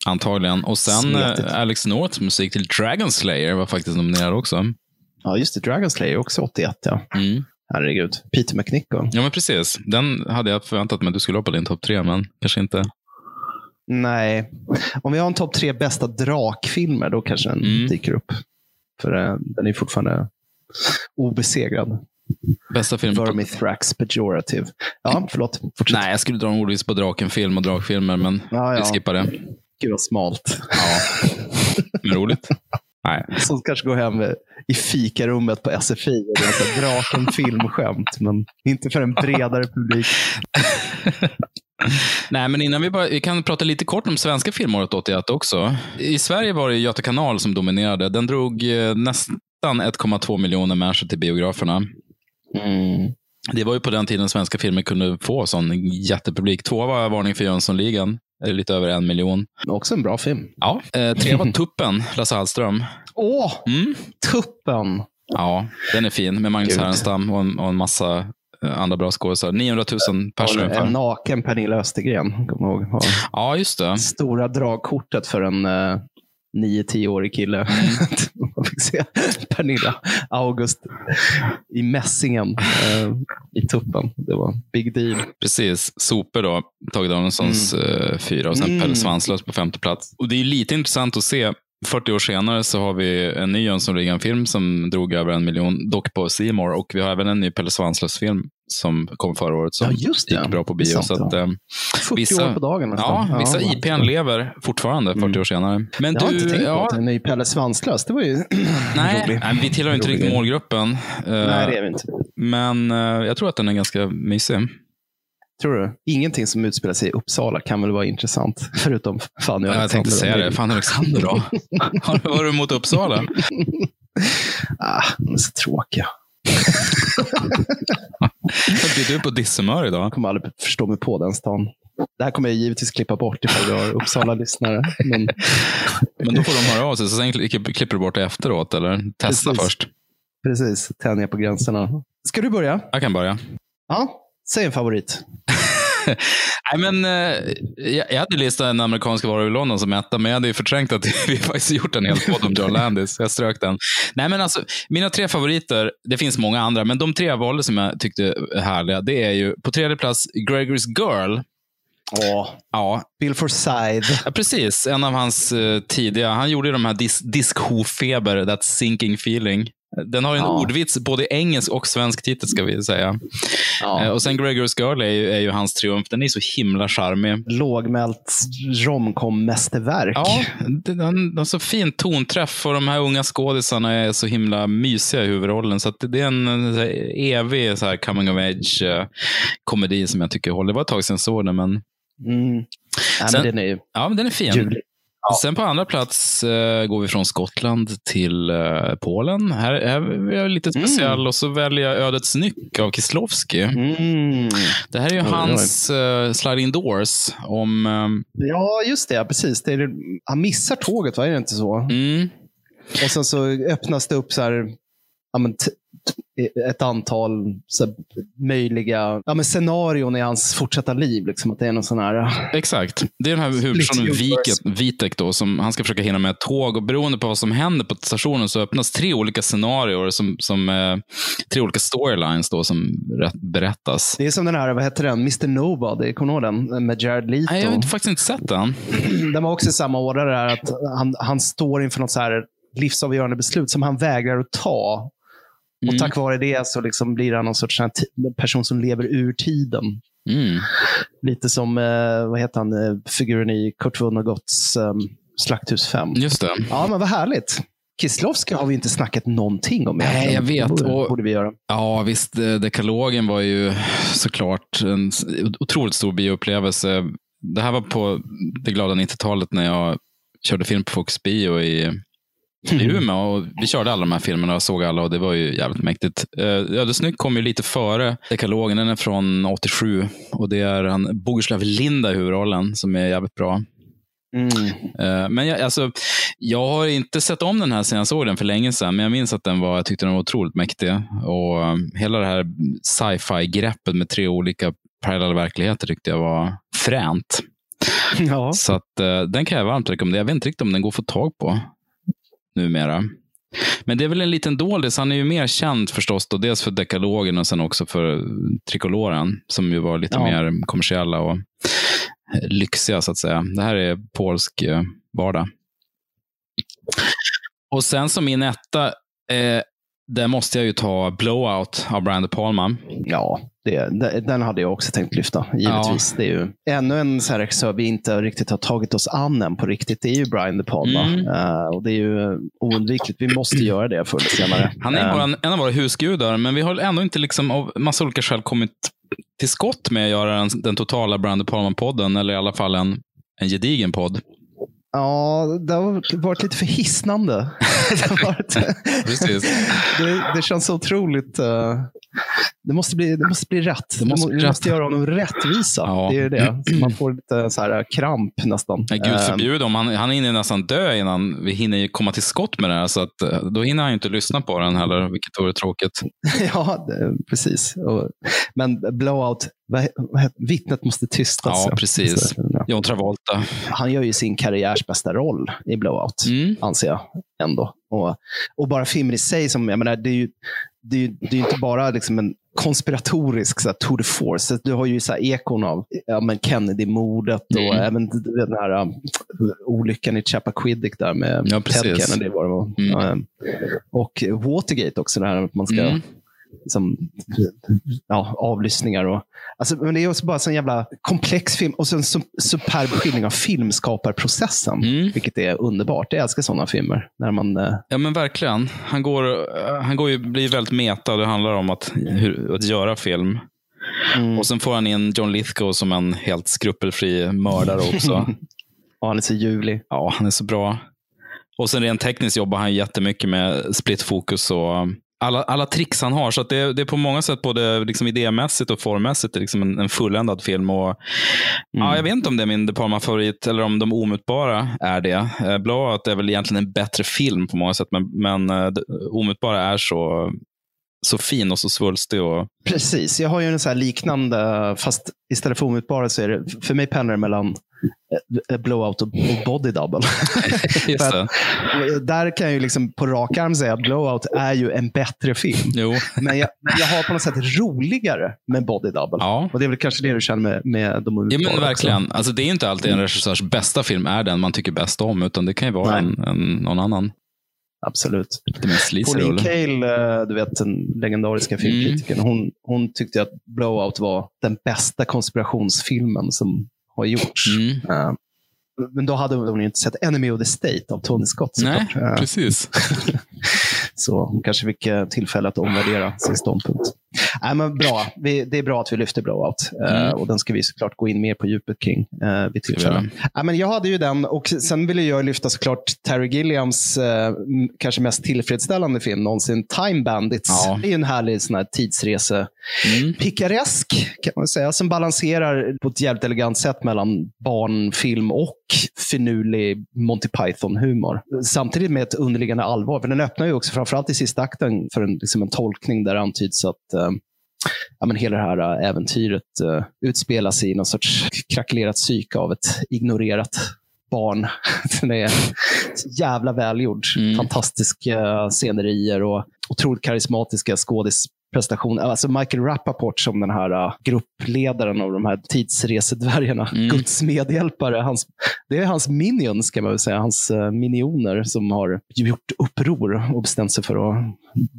Speaker 1: Antagligen. Och sen
Speaker 2: Smetigt.
Speaker 1: eh, Alex Norths musik till Dragon Slayer var faktiskt nominerad också.
Speaker 2: Ja, just det. Dragon Slayer också 81, ja.
Speaker 1: Mm.
Speaker 2: Herregud. Peter McNichol.
Speaker 1: Ja, men precis. Den hade jag förväntat mig att du skulle ha på din topp tre, men kanske inte.
Speaker 2: Nej. Om vi har en topp tre bästa drakfilmer, då kanske den
Speaker 1: Mm.
Speaker 2: dyker upp. För eh, den är fortfarande obesegrad.
Speaker 1: Bästa film.
Speaker 2: Vermithrax Pejorative. Ja, förlåt. Fortsätt.
Speaker 1: Nej, jag skulle dra en ordvis på Drakenfilm och Drakfilmer, men
Speaker 2: Ja, ja.
Speaker 1: vi skippar det.
Speaker 2: Gud vad smalt.
Speaker 1: Ja. Men roligt. Nej.
Speaker 2: Som kanske går hem i fikarummet på SFI och draken filmskämt. Men inte för en bredare publik.
Speaker 1: Nej, men innan vi bara, vi kan prata lite kort om svenska filmåret 81 också. I Sverige var det Göta kanal som dominerade. Den drog eh, nästan 1,2 miljoner människor till biograferna.
Speaker 2: Mm.
Speaker 1: Det var ju på den tiden svenska filmer kunde få sån jättepublik. Två var Varning för Jönssonligan, lite över en miljon.
Speaker 2: Också en bra film.
Speaker 1: Ja, eh, tre var Tuppen, Lasse Hallström.
Speaker 2: Åh,
Speaker 1: Mm.
Speaker 2: Tuppen!
Speaker 1: Ja, den är fin med Magnus. Härenstam och en, och en massa eh, andra bra skådisar. 900 000 personer
Speaker 2: Och en
Speaker 1: ungefär.
Speaker 2: naken Pernilla Östergren. Kommer ihåg.
Speaker 1: Ja, just det.
Speaker 2: Stora dragkortet för en uh, 9-10-årig kille.
Speaker 1: Mm.
Speaker 2: Man fick se Pernilla August i mässingen eh, i tuppen. Det var big deal.
Speaker 1: Precis. Sopor då, Tage Danielssons eh, fyra och sen
Speaker 2: Mm.
Speaker 1: Pelle Svanslös på femte plats. Och Det är lite intressant att se. 40 år senare så har vi en ny Jönssonligan-film som drog över en miljon, dock på More och vi har även en ny Pelle Svanslös-film som kom förra året som
Speaker 2: Ja, just det.
Speaker 1: gick bra på
Speaker 2: Det
Speaker 1: bio.
Speaker 2: sant,
Speaker 1: Så att,
Speaker 2: ja.
Speaker 1: eh,
Speaker 2: 40
Speaker 1: Vissa-
Speaker 2: år på dagen nästan.
Speaker 1: ja, vissa
Speaker 2: Ja,
Speaker 1: IPn lever fortfarande 40 år senare. Men
Speaker 2: Jag har inte
Speaker 1: du,
Speaker 2: tänkt på
Speaker 1: ja,
Speaker 2: att en ny Pelle Svanslös. Det var ju
Speaker 1: nej, nej, vi tillhör inte riktigt målgruppen. Eh,
Speaker 2: Nej, det är vi inte.
Speaker 1: Men eh, jag tror att den är ganska mysig.
Speaker 2: Tror du? Ingenting som utspelar sig i Uppsala kan väl vara intressant? Förutom Fanny och
Speaker 1: Jag tänkte säga det. Fan Alexander då? Har- du emot Uppsala?
Speaker 2: Ah, de är så tråkiga.
Speaker 1: Blir du på disshumör idag?
Speaker 2: Jag kommer aldrig förstå mig på den stan. Det här kommer jag givetvis klippa bort ifall du har Uppsala-lyssnare. Men
Speaker 1: Men då får de höra av sig, så sen kli- klipper du bort det efteråt, eller? Testa
Speaker 2: Precis.
Speaker 1: först.
Speaker 2: precis, tänja på gränserna. Ska du börja?
Speaker 1: Jag kan börja.
Speaker 2: Ja, säg en favorit.
Speaker 1: Nej, men, eh, jag, hade listat en amerikansk vara i London som etta, men jag hade ju förträngt att vi faktiskt gjort en hel podd om John Landis. Jag strök den. Nej, men alltså, mina tre favoriter, det finns många andra, men de tre jag valde som jag tyckte är härliga, det är ju på tredje plats Gregory's Girl.
Speaker 2: Åh,
Speaker 1: Ja,
Speaker 2: Bill Forsyth.
Speaker 1: Ja, precis. En av hans eh, tidiga. Han gjorde ju de här dis diskho-feber, that sinking feeling. Den har ju en
Speaker 2: Ja.
Speaker 1: ordvits, både engelsk och svensk titel ska vi säga. Eh,
Speaker 2: Ja.
Speaker 1: och sen Gregory's Girl är ju, är ju hans triumf. Den är så himla charmig.
Speaker 2: Lågmält romcom-mästerverk.
Speaker 1: Ja, den har så fin tonträff och de här unga skådisarna är så himla mysiga i huvudrollen. Så det är en, en så här evig så coming of age eh, som jag tycker håller. Det var ett tag sedan jag såg den, men
Speaker 2: Mm. Nej,
Speaker 1: Sen-
Speaker 2: men den är ju
Speaker 1: ja, men den är fin.
Speaker 2: ljuvlig.
Speaker 1: Sen på andra plats eh, går vi från Skottland till eh, Polen. Här, är jag lite
Speaker 2: Mm.
Speaker 1: speciell och så väljer jag Ödets nyck av Kieslowski.
Speaker 2: Mm.
Speaker 1: Det här är ju
Speaker 2: Oj, oj.
Speaker 1: hans eh, Sliding Doors om... ehm,
Speaker 2: Ja, just det. Precis. Det är, han missar tåget, va? Är det inte så?
Speaker 1: mm,
Speaker 2: Och sen så öppnas det upp så här, ja, men ett antal så här, möjliga ja, men scenarion i hans fortsatta liv. Liksom, att det är någon sån här...
Speaker 1: Exakt. Det är den här huvudpersonen Vitek då, som han ska försöka hinna med ett tåg. Och beroende på vad som händer på stationen så öppnas tre olika scenarier, som, som, eh, tre olika storylines då, som rätt, berättas.
Speaker 2: Det är som den här, vad heter den? Mr Nobody. Kommer du ihåg den? Med Jared Leto.
Speaker 1: Nej, jag har inte- faktiskt inte sett den.
Speaker 2: Den var också i samma där. Att han, han står inför något så här livsavgörande beslut som han vägrar att ta. Och
Speaker 1: Mm.
Speaker 2: tack vare det så liksom blir han någon sorts person som lever ur tiden.
Speaker 1: Mm.
Speaker 2: Lite som, eh, vad heter han, eh, figuren i Kurt Vonnegutts eh, Slakthus 5.
Speaker 1: Just det.
Speaker 2: Ja, men vad härligt. Kislovska har vi inte snackat någonting om.
Speaker 1: Nej, jag vet.
Speaker 2: Det borde,
Speaker 1: Och-
Speaker 2: borde vi göra.
Speaker 1: Ja, visst. eh, Dekalogen var ju såklart en otroligt stor bioupplevelse. Det här var på det glada 90-talet när jag körde film på Fox Bio i, i Umeå. Och vi körde alla de här filmerna och såg alla och det var ju jävligt mäktigt. Uh, Ödesnyck kom ju lite före Dekalogen. Den är från 87 och det är han Boguslav Linda i huvudrollen som är jävligt bra.
Speaker 2: Mm.
Speaker 1: Eh, Men jag, alltså, jag har inte sett om den här sen jag såg den för länge sedan, men jag minns att den var, jag tyckte den var otroligt mäktig. Och eh, hela det här sci-fi-greppet med tre olika parallella verkligheter tyckte jag var fränt.
Speaker 2: Ja.
Speaker 1: Så att, eh, den kan jag varmt rekommendera. Jag vet inte riktigt om den går att få tag på numera. Men det är väl en liten doldis. Han är ju mer känd förstås, då, dels för dekalogen och sen också för trikoloren, som ju var lite
Speaker 2: Ja.
Speaker 1: mer kommersiella och eh, lyxiga så att säga. Det här är polsk eh, vardag. Och sen som min etta, eh, där måste jag ju ta Blowout av Brian De Palma.
Speaker 2: Ja, det, den hade jag också tänkt lyfta, givetvis. Det är ju ännu en så här regissör vi inte riktigt har tagit oss an än på riktigt. Det är ju Brian De Palma.
Speaker 1: Mm.
Speaker 2: Eh, och det är ju oundvikligt. Vi måste göra det förr eller senare.
Speaker 1: Han är
Speaker 2: Eh,
Speaker 1: bara en, en av våra husgudar, men vi har ändå inte liksom av massa olika skäl kommit till skott med att göra den, den totala Brian De Palma-podden, eller i alla fall en, en gedigen podd.
Speaker 2: Ja, det har varit lite för hisnande. det, varit,
Speaker 1: Precis.
Speaker 2: det, det känns så otroligt... eh, det, måste bli, det måste bli rätt.
Speaker 1: Det måste rätt.
Speaker 2: måste göra honom rättvisa.
Speaker 1: Ja.
Speaker 2: Det är det. Så man får lite så här kramp nästan.
Speaker 1: Nej, Gud
Speaker 2: Eh,
Speaker 1: förbjude om han, han hinner nästan dö innan vi hinner komma till skott med det här. Så att, eh, då hinner han inte lyssna på den heller, vilket vore tråkigt.
Speaker 2: ja, precis. Men blowout, vittnet måste tystas.
Speaker 1: Ja, precis.
Speaker 2: Så, ja.
Speaker 1: John Travolta.
Speaker 2: Han gör ju sin karriärs bästa roll i blowout,
Speaker 1: Mm.
Speaker 2: anser jag ändå. Och, och bara filmen i sig, som, jag menar, det är ju det är, det är inte bara liksom en konspiratorisk så här, tour de force. Du har ju så här, ekon av ja, men Kennedy-mordet och
Speaker 1: Mm.
Speaker 2: även den här um, olyckan i Chappaquiddick där med
Speaker 1: Ja,
Speaker 2: Ted. Kennedy. Var det, var.
Speaker 1: Mm.
Speaker 2: Ja, och Watergate också, det här att man ska
Speaker 1: Mm.
Speaker 2: Liksom, ja, avlyssningar. Och, alltså, men det är också bara en jävla komplex film och så en su- superb skildring av filmskaparprocessen.
Speaker 1: Mm.
Speaker 2: Vilket är underbart. Jag älskar sådana filmer. När man, eh,
Speaker 1: Ja, men verkligen. Han, går, eh, han går ju, blir väldigt meta. Det handlar om att, hur, att göra film.
Speaker 2: Mm.
Speaker 1: Och sen får han in John Lithgow som en helt skrupelfri mördare också.
Speaker 2: ja, han är så ljuvlig.
Speaker 1: Ja, han är så bra. Och sen rent tekniskt jobbar han jättemycket med split fokus och alla, alla tricks han har. Så det, det är på många sätt både liksom idémässigt och formmässigt liksom en, en fulländad film. Och, ja, jag vet inte om det är min De Palma-favorit eller om de omutbara är det. Eh, Blowout är väl egentligen en bättre film på många sätt, men, men eh, omutbara är så, så fin och så svulstig. Och,
Speaker 2: Precis. Jag har ju en så här liknande, fast istället för omutbara så är det, för mig pendlar det mellan blowout och, body double.
Speaker 1: just det.
Speaker 2: Där kan jag ju liksom på rak arm säga att blowout är ju en bättre film. Men jag, men jag har på något sätt roligare med body double.
Speaker 1: Ja.
Speaker 2: Och det är väl kanske det du känner med, med de
Speaker 1: Ja, men
Speaker 2: också.
Speaker 1: verkligen. Alltså, det är inte alltid en regissörs bästa film är den man tycker bäst om, utan det kan ju vara en, en, någon annan.
Speaker 2: Absolut. Pauline. Kael, eh, du vet den legendariska
Speaker 1: Mm.
Speaker 2: filmkritikern, hon, hon tyckte att Blowout var den bästa konspirationsfilmen som har gjorts.
Speaker 1: Mm.
Speaker 2: Eh, Men då hade hon inte sett Enemy of the State av Tony Scott.
Speaker 1: Nej,
Speaker 2: såklart. Eh,
Speaker 1: precis.
Speaker 2: Så hon kanske fick eh, tillfälle att omvärdera sin ståndpunkt. Nej, men bra. Vi, det är bra att vi lyfter Blowout. Eh,
Speaker 1: Mm.
Speaker 2: och den ska vi såklart gå in mer på djupet kring uh, vid
Speaker 1: vi
Speaker 2: tillfälle.
Speaker 1: göra.
Speaker 2: Nej, men jag hade ju den och sen ville jag lyfta såklart Terry Gilliams m- kanske mest tillfredsställande film någonsin, Time Bandits.
Speaker 1: Ja.
Speaker 2: Det är en härlig sån här tidsrese
Speaker 1: Mm.
Speaker 2: pikaresk kan man säga, som balanserar på ett jävligt elegant sätt mellan barnfilm och finurlig Monty Python-humor. Samtidigt med ett underliggande allvar. För den öppnar ju också framförallt i sista akten för en, liksom en tolkning där det antyds att ja, men hela det här eh, äventyret utspelar sig i någon sorts krackelerat psyke av ett ignorerat barn. Den är jävla välgjord.
Speaker 1: Mm.
Speaker 2: Fantastiska scenerier och otroligt karismatiska skådisprestationer. Alltså Michael Rappaport som den här uh, gruppledaren av de här tidsresedvärgarna.
Speaker 1: Mm.
Speaker 2: Guds medhjälpare. Hans, det är hans minions, kan man väl säga. Hans uh, minioner som har gjort uppror och bestämt sig för att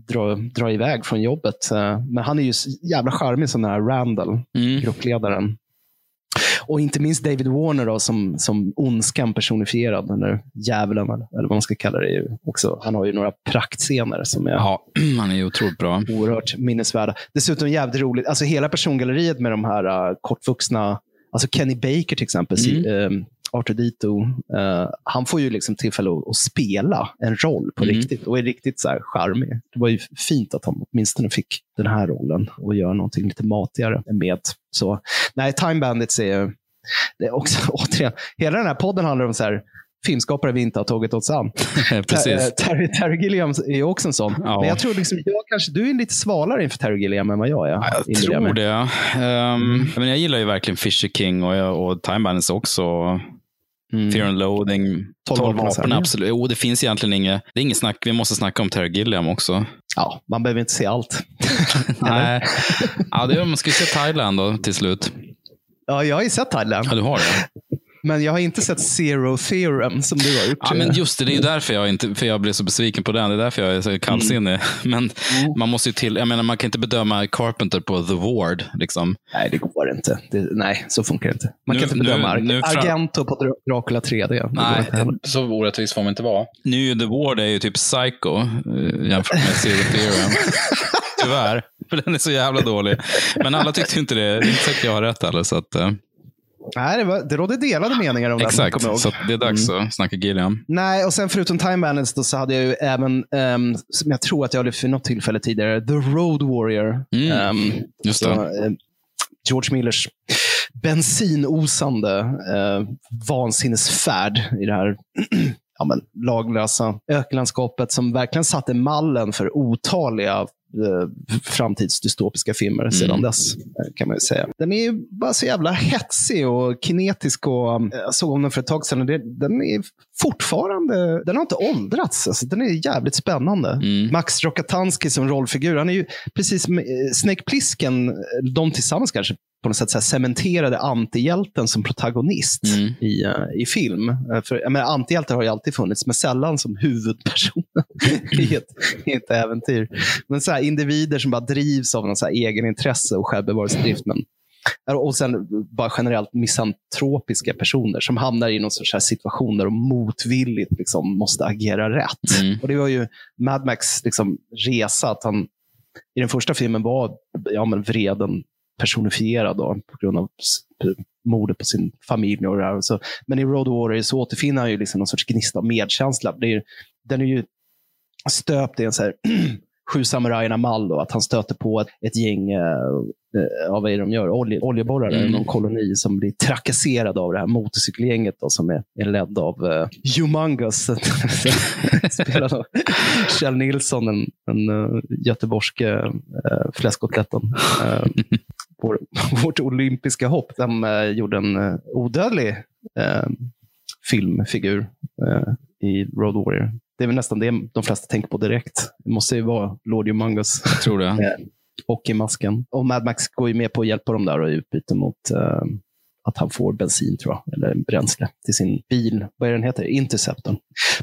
Speaker 2: dra, dra iväg från jobbet. Uh, men han är ju jävla charmig, sån här Randall,
Speaker 1: Mm.
Speaker 2: gruppledaren. Och inte minst David Warner då, som, som ondskan personifierad, eller djävulen, eller eller vad man ska kalla det. Också. Han har ju några praktscener som är
Speaker 1: Ja, han är otroligt bra.
Speaker 2: oerhört minnesvärda. Dessutom jävligt roligt, alltså hela persongalleriet med de här uh, kortvuxna, alltså Kenny Baker till exempel,
Speaker 1: Mm.
Speaker 2: Arthur Dito, eh, han får ju liksom tillfälle att, att spela en roll på
Speaker 1: Mm.
Speaker 2: riktigt och är riktigt så här charmig. Det var ju fint att han åtminstone fick den här rollen och göra någonting lite matigare med. Så, nej, Time Bandits är ju, det är också, återigen, hela den här podden handlar om så här, filmskapare vi inte har tagit oss an.
Speaker 1: Precis.
Speaker 2: Ter- Terry, Terry Gilliam är också en sån.
Speaker 1: Ja.
Speaker 2: Men jag tror liksom, jag kanske, du är lite svalare inför Terry Gilliam än vad jag är.
Speaker 1: Ja, jag tror det. Um, men jag gillar ju verkligen Fisher King och, jag, och Time Bandits också.
Speaker 2: Mm.
Speaker 1: Fear and Loathing.
Speaker 2: 12
Speaker 1: 12
Speaker 2: vapen,
Speaker 1: absolut. Jo, det finns egentligen inget. Det är inget snack. Vi måste snacka om Terry Gilliam också.
Speaker 2: Ja, man behöver inte se allt.
Speaker 1: Nej. ja, det är, man ska ju se Thailand då till slut.
Speaker 2: Ja, jag har ju sett Thailand,
Speaker 1: Ja, du har det.
Speaker 2: Men jag har inte sett Zero Theorem som du har gjort.
Speaker 1: Ja, men just det, det är ju därför jag, inte, för jag blev så besviken på den. Det är därför jag är så kallsinnig. Men man måste ju till, jag menar, man kan inte bedöma Carpenter på The Ward. Liksom.
Speaker 2: Nej, det går inte. Det, nej, så funkar det inte. Man
Speaker 1: Nu-
Speaker 2: kan inte bedöma
Speaker 1: nu- nu fram-
Speaker 2: Argento på Dra- Dracula 3D. Det går
Speaker 1: Nej, så orättvis får man inte vara. Nu The Ward är ju typ Psycho eh, jämfört med Zero Theorem. Tyvärr, för den är så jävla dålig. Men alla tyckte inte det. Det är inte säkert jag har rätt heller. Så att, eh,
Speaker 2: Nej, det, var, det rådde delade meningar om den.
Speaker 1: exakt,
Speaker 2: ihåg.
Speaker 1: så det är dags att snacka Gilliam.
Speaker 2: Nej, och sen förutom Time då, så hade jag ju även, ehm, som jag tror att jag lyft vid något tillfälle tidigare, The Road Warrior.
Speaker 1: Mm,
Speaker 2: Ehm,
Speaker 1: Just
Speaker 2: så,
Speaker 1: det.
Speaker 2: eh, George Millers bensinosande eh, vansinnesfärd i det här ja, men, laglösa ökenlandskapet som verkligen satte mallen för otaliga framtidsdystopiska filmer sedan dess, eh, kan man ju säga. Den är ju bara så jävla hetsig och kinetisk. Och, eh, jag såg om den för ett tag sedan och det, den är fortfarande, den har inte åldrats. Alltså, den är jävligt spännande.
Speaker 1: Mm.
Speaker 2: Max Rokatanski som rollfigur, han är ju precis som eh, Snake Plissken, eh, de tillsammans kanske på något sätt så cementerade antihjälten som protagonist
Speaker 1: Mm.
Speaker 2: i, eh, i film. Eh, För, jag menar, antihjältar har ju alltid funnits, men sällan som huvudperson i, ett, i ett äventyr. Men så här, individer som bara drivs av någon så här egenintresse och självbevarelsedrift. Men, och sen bara generellt misantropiska personer som hamnar i någon sorts situation där de motvilligt liksom måste agera rätt.
Speaker 1: Mm.
Speaker 2: Och Det var ju Mad Max liksom, resa, att han i den första filmen var ja, men vreden personifierad då, på grund av s- mordet på sin familj. Och det här. Så, men i Road Warrior så återfinner han ju liksom någon sorts gnista av medkänsla. Det är, den är ju stöpt i en så här, sju samurajerna-mall. Att han stöter på ett, ett gäng, eh, eh, ja, vad är de gör? Olje, oljeborrare,
Speaker 1: Mm.
Speaker 2: någon koloni som blir trakasserad av det här motorcykelgänget då, som är, är ledd av uh, Humongous, spelad av Kjell Nilsson, den, den uh, göteborgske uh, fläskkotletten. Uh, vår, vårt olympiska hopp. De uh, gjorde en uh, odödlig uh, filmfigur uh, i Road Warrior. Det är väl nästan det de flesta tänker på direkt. Det måste ju vara Lord Humongous
Speaker 1: Jag tror det.
Speaker 2: Eh, och i masken. Och Mad Max går ju med på att hjälpa dem där och i utbyte mot eh, att han får bensin, tror jag, eller bränsle till sin bil. Vad är den heter? Interceptorn.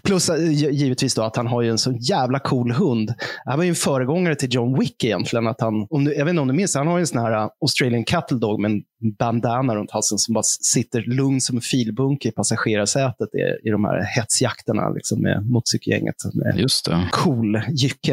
Speaker 2: Plus eh, gi- givetvis då att han har ju en så jävla cool hund. Han var ju en föregångare till John Wick egentligen. Att han, om du, jag vet inte om du minns, han har ju en sån här eh, Australian Cattle Dog med en bandana runt halsen som bara sitter lugn som en filbunke i passagerarsätet i, i de här hetsjakterna liksom, med motorcykelgänget.
Speaker 1: Just det.
Speaker 2: cool jycke.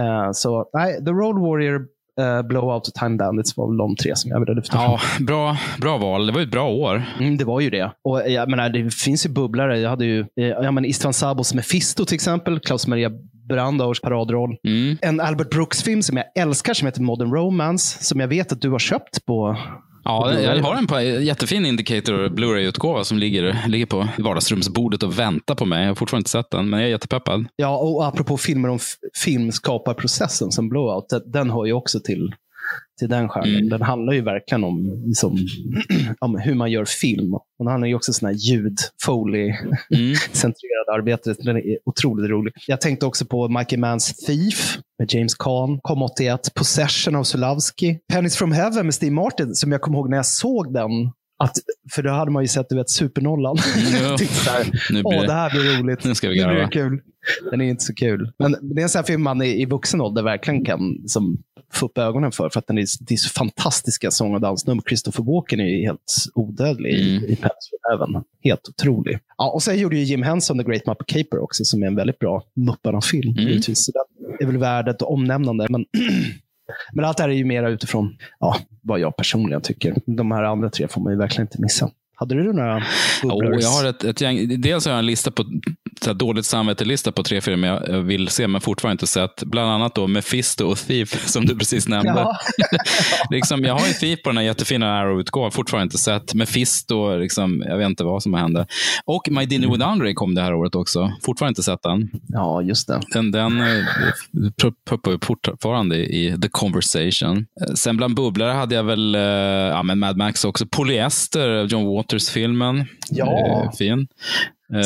Speaker 2: Eh, så nej, The Road Warrior eh, Blowout och Time Bandits var väl de tre som jag ville lyfta fram.
Speaker 1: Ja, bra, bra val. Det var ju ett bra år.
Speaker 2: Mm, det var ju det. Och jag menar, det finns ju bubblare. Jag hade ju eh, ja, men Istvan Sabos Mephisto till exempel. Klaus Maria Brandaurs paradroll.
Speaker 1: Mm.
Speaker 2: En Albert Brooks-film som jag älskar som heter Modern Romance. Som jag vet att du har köpt på
Speaker 1: Ja, jag har en jättefin Indicator Blu-ray-utgåva som ligger, ligger på vardagsrumsbordet och väntar på mig. Jag har fortfarande inte sett den, men jag är jättepeppad.
Speaker 2: Ja, och apropå filmer om filmskaparprocessen som Blowout, den- den hör ju också till, till den genren.
Speaker 1: Mm.
Speaker 2: Den handlar ju verkligen om, liksom, om hur man gör film. Och den handlar ju också om sån här ljud, foley,
Speaker 1: Mm.
Speaker 2: arbete. Den är otroligt rolig. Jag tänkte också på Michael Manns Thief med James Caan, kom 81. Possession av Sulavski. Pennies from Heaven med Steve Martin, som jag kommer ihåg när jag såg den. Att, för då hade man ju sett du vet, Supernollan.
Speaker 1: Ja.
Speaker 2: Så här,
Speaker 1: Nu blir
Speaker 2: Åh, det här blir roligt.
Speaker 1: nu ska vi
Speaker 2: Nu blir det
Speaker 1: garva.
Speaker 2: kul. Den är inte så kul. Men det är en sån här film man i, i vuxen ålder verkligen kan som, få upp ögonen för. För att den är, det är så fantastiska sång och dansnummer. Christopher Walken är ju helt odödlig
Speaker 1: Mm.
Speaker 2: i, i Pets. Helt otrolig. Ja, och sen gjorde ju Jim Henson The Great Muppet Caper också, som är en väldigt bra Mupparna-film.
Speaker 1: Mm.
Speaker 2: Så den är väl värd ett omnämnande. Men, men allt det här är ju mera utifrån ja, vad jag personligen tycker. De här andra tre får man ju verkligen inte missa. Hade du några bubblers?
Speaker 1: Oh, jag har ett, ett gäng, dels har jag en lista på, så dåligt samvete-lista på tre filmer jag vill se, men fortfarande inte sett. Bland annat då Mephisto och Thief, som du precis nämnde.
Speaker 2: Ja.
Speaker 1: liksom, jag har ju Thief på den här jättefina Arrow-utgåvan, fortfarande inte sett. Mephisto, liksom, jag vet inte vad som hände. Och My Dinner with Andre kom det här året också. Fortfarande inte sett den.
Speaker 2: ja, just det.
Speaker 1: Den, den eh, p- puppar ju fortfarande i The Conversation. Eh, Sen bland bubblare hade jag väl eh, ja, men Mad Max också. Polyester, John Waters-filmen.
Speaker 2: Ja.
Speaker 1: Fin.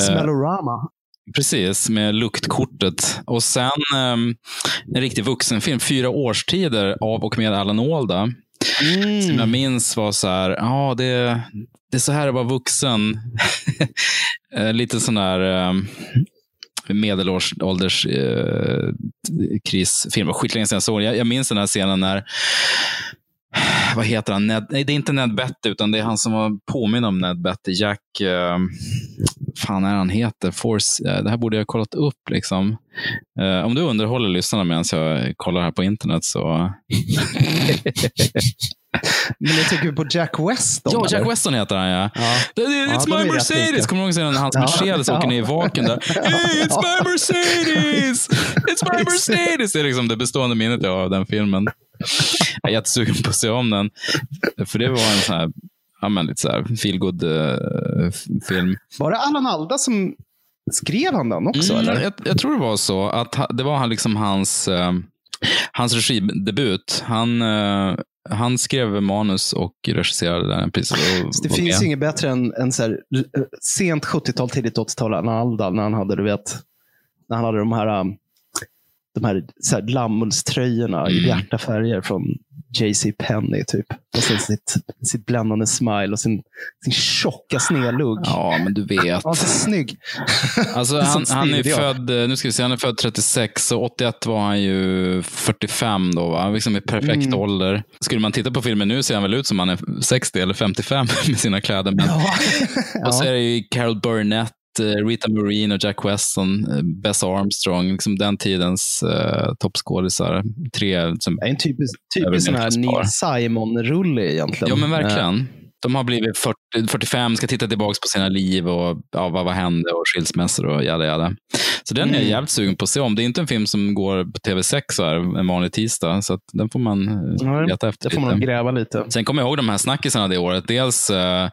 Speaker 2: Smellorama.
Speaker 1: Precis, med luktkortet. Och sen ehm, en riktig vuxenfilm, Fyra årstider av och med Alan Alda.
Speaker 2: Mm.
Speaker 1: Som jag minns var så här, ja det, det är så här att vara vuxen. Eh, Lite sån där um, medelålders eh, krisfilm. Det var skitlänge sedan jag såg jag, jag minns den här scenen när vad heter han? Ned, nej, det är inte Ned Betty, utan det är han som var påminn om Ned Betty. Jack, eh, fan är han heter? Force, eh, det här borde jag ha kollat upp. Liksom. Eh, om du underhåller lyssnarna medan jag kollar här på internet så...
Speaker 2: Men jag tycker på Jack Weston.
Speaker 1: Ja, Jack? Weston heter han ja.
Speaker 2: Ja. Ja,
Speaker 1: it's
Speaker 2: är
Speaker 1: my Mercedes! Kommer du ihåg när hans
Speaker 2: Ja.
Speaker 1: Mercedes åker ner i vaken där? Hey, it's my Mercedes! It's my Mercedes! Det är liksom det bestående minnet jag har av den filmen. Jag är jättesugen på att se om den. För det var en sån här, ja men lite så här feelgood uh, film.
Speaker 2: Var det Allan Alda som skrev han den också?
Speaker 1: Mm,
Speaker 2: eller?
Speaker 1: jag, jag tror det var så att det var han liksom hans, eh, hans regidebut. Han, eh, han skrev manus och regisserade den. Precis,
Speaker 2: det finns ju inget bättre än, än så här, eh, sent 70-tal, tidigt 80-tal, Allan Alda, när han hade, du vet, när han hade de här, um, de här, så här lammullströjorna i
Speaker 1: Mm.
Speaker 2: bjärta färger från JC Penney typ. Och sen sitt, sitt bländande smile och sin, sin tjocka snedlugg.
Speaker 1: Ja, men du vet.
Speaker 2: Han är så snygg.
Speaker 1: Alltså, han, han är
Speaker 2: ja.
Speaker 1: född, eh, nu ska vi se, han är född 36 och 81 var han ju 45 då, va? liksom i perfekt
Speaker 2: Mm.
Speaker 1: ålder. Skulle man titta på filmen nu ser han väl ut som han är 60 eller 55 med sina kläder. Men, Och så är det ju Carol Burnett, eh, Rita Moreno, Jack Weston, eh, Bess Armstrong, liksom den tidens uh, toppskådisar. Tre som
Speaker 2: Det är en typisk, typisk sån här. Neil Simon-rulle egentligen.
Speaker 1: Ja, men verkligen. De har blivit 40, 45, ska titta tillbaka på sina liv och ja, vad, vad hände och skilsmässor och jada jada. Så den är jag
Speaker 2: Mm.
Speaker 1: jävligt sugen på att se om. Det är inte en film som går på TV6 så här, en vanlig tisdag, så den får man eh,
Speaker 2: Nej,
Speaker 1: leta efter
Speaker 2: Det får man gräva lite.
Speaker 1: Sen kommer jag ihåg de här snackisarna det året. Dels eh,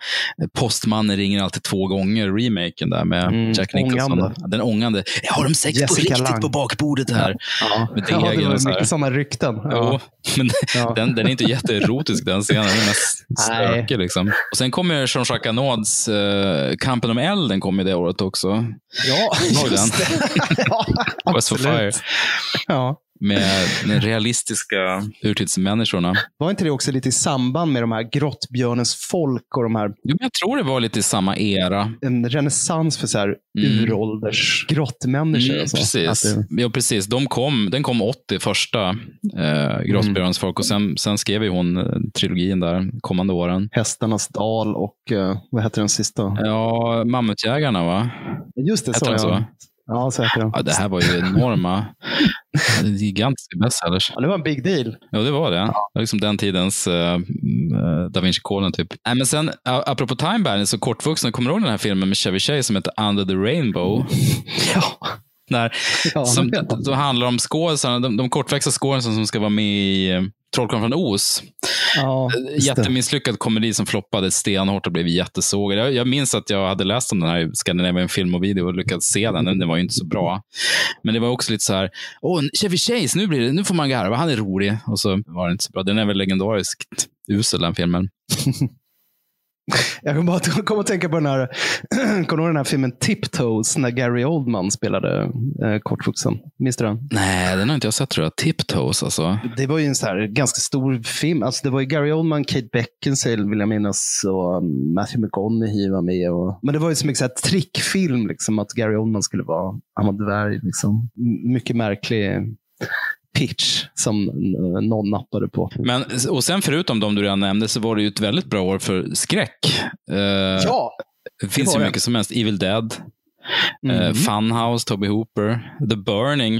Speaker 1: Postmannen ringer alltid två gånger, remaken där med
Speaker 2: Mm,
Speaker 1: Jack Nicholson.
Speaker 2: ångande.
Speaker 1: Den ångande. Jag har de sex på
Speaker 2: Jessica
Speaker 1: riktigt
Speaker 2: Lange.
Speaker 1: på bakbordet här.
Speaker 2: Ja,
Speaker 1: Med
Speaker 2: ja det var mycket sådana rykten.
Speaker 1: Jo,
Speaker 2: Ja.
Speaker 1: men
Speaker 2: Ja.
Speaker 1: den, den är inte jätteerotisk den scenen. Den är mest stökig. Liksom. Och sen kommer Jean-Jacques Anauds uh, Kampen om elden kom ju det året också.
Speaker 2: Ja, just det. ja,
Speaker 1: Quest for Fire.
Speaker 2: Ja.
Speaker 1: Med de realistiska urtidsmänniskorna.
Speaker 2: Var inte det också lite i samband med de här grottbjörnens folk och de här,
Speaker 1: Jo, jag tror det var lite i samma era.
Speaker 2: en renässans för så här
Speaker 1: Mm.
Speaker 2: urålders grottmänniskor?
Speaker 1: Mm,
Speaker 2: och så.
Speaker 1: precis.
Speaker 2: Det,
Speaker 1: Ja, precis. De kom, den kom 80, första eh, Grottbjörnens folk. Och sen, sen skrev ju hon eh, trilogin där, kommande åren.
Speaker 2: Hästarnas dal och, eh, vad heter den sista?
Speaker 1: Ja, Mammutjägarna va?
Speaker 2: Just det, så
Speaker 1: den så?
Speaker 2: Ja. Ja, säkert.
Speaker 1: Ja, det här var ju enorma, gigantiska bestsellers.
Speaker 2: Ja, det var en big deal.
Speaker 1: Ja, det var det. Det var liksom den tidens uh, Da Vinci-koden typ. Nej, men sen, apropå Time Bandits och kortvuxna, kommer du ihåg den här filmen med Chevy Chase som heter Under the Rainbow?
Speaker 2: Ja.
Speaker 1: Där,
Speaker 2: Ja,
Speaker 1: som, då handlar om skådisarna, de, de kortväxta skådisarna som ska vara med i eh, Trollkarlen från Oz.
Speaker 2: Ja.
Speaker 1: Jättemisslyckad komedi som floppade stenhårt och blev jättesågad. Jag, jag minns att jag hade läst om den här i Scandinavian Film och Video och lyckats se den. Den var ju inte så bra. Men det var också lite så här, åh, Chevy Chase, nu, blir det, nu får man garva, han är rolig. Och så var det inte så bra. Den är väl legendariskt usel, den filmen.
Speaker 2: Jag kommer bara kom att tänka på den här, kommer du den här filmen Tiptoes när Gary Oldman spelade eh, kortvuxen? Minns du den?
Speaker 1: Nej, den har inte jag sett tror jag. Tiptoes alltså.
Speaker 2: Det var ju en så här, ganska stor film. Alltså, det var ju Gary Oldman, Kate Beckinsale vill jag minnas och um, Matthew McConaughey var med. Och, men det var ju så mycket så här trickfilm, liksom, att Gary Oldman skulle vara, han var dvärg. Liksom. Mycket märklig pitch som någon nappade på.
Speaker 1: Men, och sen förutom de du redan nämnde så var det ju ett väldigt bra år för skräck. Eh,
Speaker 2: Ja!
Speaker 1: det finns
Speaker 2: var
Speaker 1: ju
Speaker 2: det.
Speaker 1: mycket som helst. Evil Dead. Eh,
Speaker 2: Mm.
Speaker 1: Funhouse, Toby Hooper. The Burning,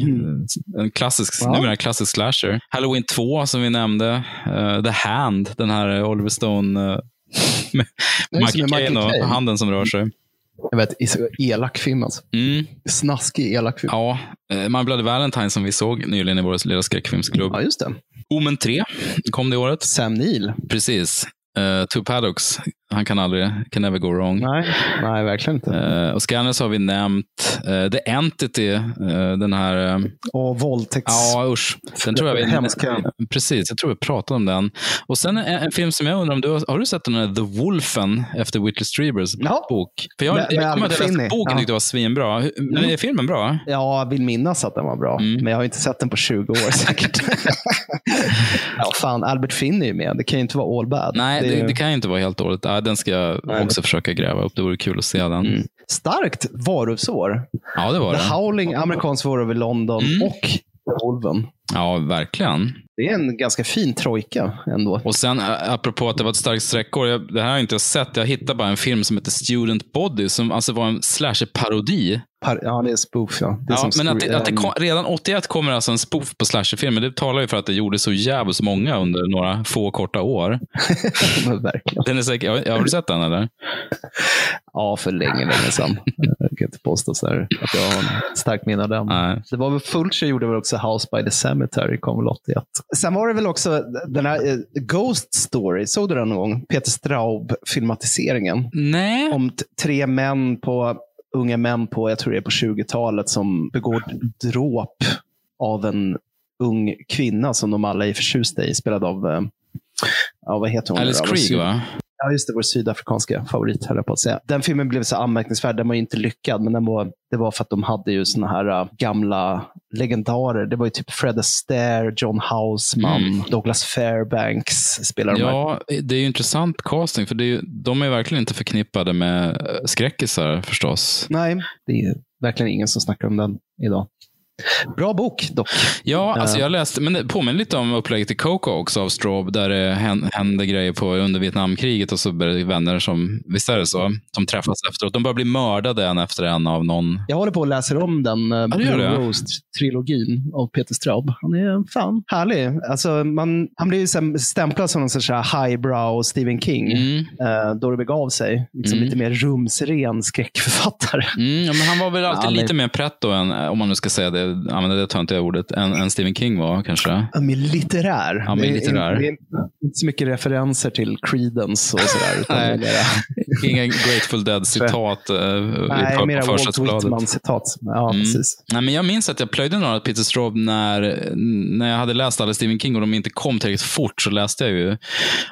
Speaker 1: en klassisk,
Speaker 2: Ja.
Speaker 1: numera klassisk slasher. Halloween 2 som vi nämnde. Eh, The Hand, den här Oliver Stone uh, med
Speaker 2: Det
Speaker 1: Michael Caine och handen som rör sig.
Speaker 2: Jag vet, elak film alltså.
Speaker 1: Mm,
Speaker 2: Snaskig elak film.
Speaker 1: ja, eh, My Bloody Valentine som vi såg nyligen i vår lilla skräckfilmsklubb.
Speaker 2: Ja, just det.
Speaker 1: Omen 3 kom det året.
Speaker 2: Sam Neill.
Speaker 1: Precis. Uh, Two Paddocks, han kan aldrig, can never go wrong.
Speaker 2: Nej, nej verkligen inte.
Speaker 1: Eh, och Scanners har vi nämnt. Eh, The Entity, eh, den här... eh,
Speaker 2: Och våldtäkts...
Speaker 1: ja, usch. Den tror jag vi,
Speaker 2: Hemska.
Speaker 1: Precis, jag tror vi pratade om den. Och sen en, en film som jag undrar om du har, har du sett den här The Wolfen efter Whitley Strieber's
Speaker 2: Ja.
Speaker 1: bok? För jag,
Speaker 2: Med-
Speaker 1: jag kommer att jag läste
Speaker 2: Finney.
Speaker 1: boken
Speaker 2: Ja.
Speaker 1: tyckte det var svinbra. Men är filmen bra?
Speaker 2: Ja, jag vill minnas att den var bra.
Speaker 1: Mm.
Speaker 2: Men jag har inte sett den på 20 år säkert. ja, fan, Albert Finn är ju med. Det kan ju inte vara all bad.
Speaker 1: Nej,
Speaker 2: är
Speaker 1: det,
Speaker 2: ju-
Speaker 1: det kan ju inte vara helt dåligt. Ja, den ska jag
Speaker 2: Nej.
Speaker 1: också försöka gräva upp. Det vore kul att se den.
Speaker 2: Mm. Starkt varulvsår.
Speaker 1: Ja, det var
Speaker 2: The
Speaker 1: det.
Speaker 2: Howling, amerikansk varulv i London
Speaker 1: Mm.
Speaker 2: och Wolven.
Speaker 1: Ja, verkligen.
Speaker 2: Det är en ganska fin trojka ändå.
Speaker 1: Och sen apropå att det var ett starkt sträckår. Jag, det här har jag inte sett. Jag hittade bara en film som heter Student Body som alltså var en slasher-parodi.
Speaker 2: Par- ja, det är spoof. Ja. Det är
Speaker 1: Ja,
Speaker 2: som
Speaker 1: men att, det- att det
Speaker 2: ehm,
Speaker 1: kom, redan 81 kommer alltså en spoof på slasherfilmer. Det talar ju för att det gjorde så jävligt många under några få korta år.
Speaker 2: verkligen.
Speaker 1: Den är säkert, har du sett den eller?
Speaker 2: Ja, för länge, länge sedan. Jag kan inte påstå så här att jag har en starkt minne av den.
Speaker 1: Nej.
Speaker 2: Det var väl Fulcher gjorde väl också House by the Cemetery, kom väl 81. Sen var det väl också den här eh, Ghost Story, såg du den någon gång? Peter Straub-filmatiseringen.
Speaker 1: Nej.
Speaker 2: Om tre män på, unga män på, jag tror det är på 20-talet, som begår dråp av en ung kvinna som de alla är förtjusta i, spelad av, eh, ja vad heter hon?
Speaker 1: Alice? Krieg va?
Speaker 2: Ja, just det. Vår sydafrikanska favorit, höll jag på att säga. Den filmen blev så anmärkningsvärd. Den var ju inte lyckad, men den var, det var för att de hade ju såna här äh, gamla legendarer. Det var ju typ Fred Astaire, John Houseman,
Speaker 1: Mm.
Speaker 2: Douglas Fairbanks spelar de här.
Speaker 1: Ja, det är ju intressant casting. För det är ju, de är verkligen inte förknippade med eh, skräckisar förstås.
Speaker 2: Nej, det är verkligen ingen som snackar om den idag. Bra bok dock.
Speaker 1: Ja, alltså
Speaker 2: Ja.
Speaker 1: jag läste, men det påminner lite om upplägget i Coco också av Straub, där det hän- hände grejer på under Vietnamkriget och så blir det vänner som, visst är det så, som träffas efteråt. De börjar bli mördade en efter en av någon.
Speaker 2: Jag håller på och läser om den Blue
Speaker 1: det.
Speaker 2: Rose-trilogin av Peter Straub. Han är fan härlig. Alltså, man, han blir ju stämplad som någon sorts highbrow Stephen King.
Speaker 1: Mm.
Speaker 2: eh, då det begav sig. Liksom
Speaker 1: Mm.
Speaker 2: Lite mer rumsren skräckförfattare.
Speaker 1: Mm, ja, men han var väl alltid
Speaker 2: Ja,
Speaker 1: lite mer pretto än, om man nu ska säga det, använda det töntiga ordet, än, än Stephen King var kanske.
Speaker 2: Ja, mer litterär.
Speaker 1: Ja,
Speaker 2: är-
Speaker 1: litterär.
Speaker 2: Det är inte så mycket referenser till Creedence och sådär. utan
Speaker 1: Nej. Inga Grateful Dead-citat eh,
Speaker 2: Nej,
Speaker 1: på,
Speaker 2: mera Walt. Whitman-citat. Ja,
Speaker 1: Mm.
Speaker 2: precis.
Speaker 1: Nej, men jag minns att jag plöjde några Peter Straub när, när jag hade läst alla Stephen King och de inte kom tillräckligt fort så läste jag ju.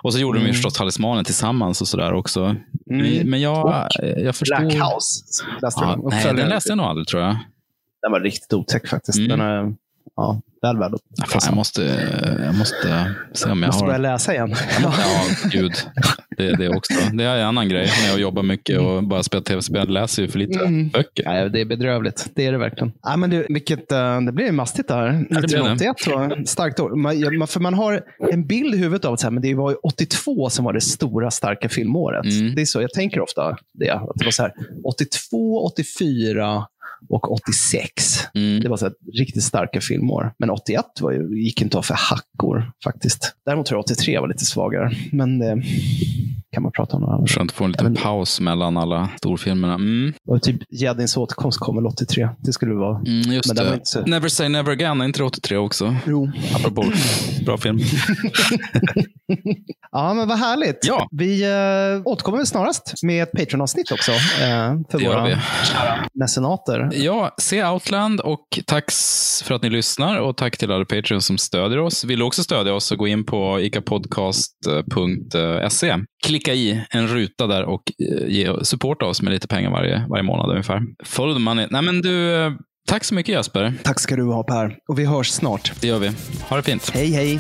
Speaker 1: Och så gjorde de ju förstås Talismanen tillsammans och sådär också.
Speaker 2: Mm.
Speaker 1: Men, men jag, jag förstod...
Speaker 2: Black House läste
Speaker 1: Ja, nej, den läste jag nog aldrig tror jag.
Speaker 2: Den var riktigt otäck faktiskt.
Speaker 1: Mm.
Speaker 2: Den är ja, väl värd att
Speaker 1: Fan, jag, måste, jag måste se om jag
Speaker 2: måste
Speaker 1: har...
Speaker 2: börja läsa igen.
Speaker 1: Ja, gud. Det, det också. Det är en annan grej när jag jobbar mycket och bara spelar tv-spel. Jag läser ju för lite
Speaker 2: Mm.
Speaker 1: böcker.
Speaker 2: Nej, det är bedrövligt. Det är det verkligen. Ja, men det, vilket, eh, det blir mastigt där.
Speaker 1: det blir det.
Speaker 2: 1981 var starkt år. Man, ja, för man har en bild i huvudet av att här, men det var ju 82 som var det stora starka filmåret.
Speaker 1: Mm.
Speaker 2: Det är så jag tänker ofta det. Att det var så här, 82, 84 och 86.
Speaker 1: Mm.
Speaker 2: Det var så riktigt starka filmår. Men 81 var ju, gick inte av för hackor faktiskt. Däremot tror jag 83 var lite svagare. Men det kan man prata om någon annan.
Speaker 1: Skönt att få en liten
Speaker 2: Även-
Speaker 1: paus mellan alla storfilmerna. Mm.
Speaker 2: Och typ Jedins återkomst kom väl 83. Det skulle det vara.
Speaker 1: Mm, just
Speaker 2: Men
Speaker 1: det.
Speaker 2: inte så-
Speaker 1: Never say never again, är inte det 83 också?
Speaker 2: Jo.
Speaker 1: Apropå bra film.
Speaker 2: Ja, men vad härligt.
Speaker 1: Ja.
Speaker 2: Vi äh, återkommer väl snarast med ett Patreon-avsnitt också. äh, för
Speaker 1: Det
Speaker 2: våra mecenater.
Speaker 1: Ja, se Outland och tack för att ni lyssnar och tack till alla Patreons som stödjer oss. Vill du också stödja oss så gå in på icapodcast.se. Klicka i en ruta där och eh, ge, supporta oss med lite pengar varje, varje månad ungefär. The money. Nej, men du, eh, tack så mycket Jesper.
Speaker 2: Tack ska du ha Per. Och vi hörs snart.
Speaker 1: Det gör vi. Ha det fint.
Speaker 2: Hej hej.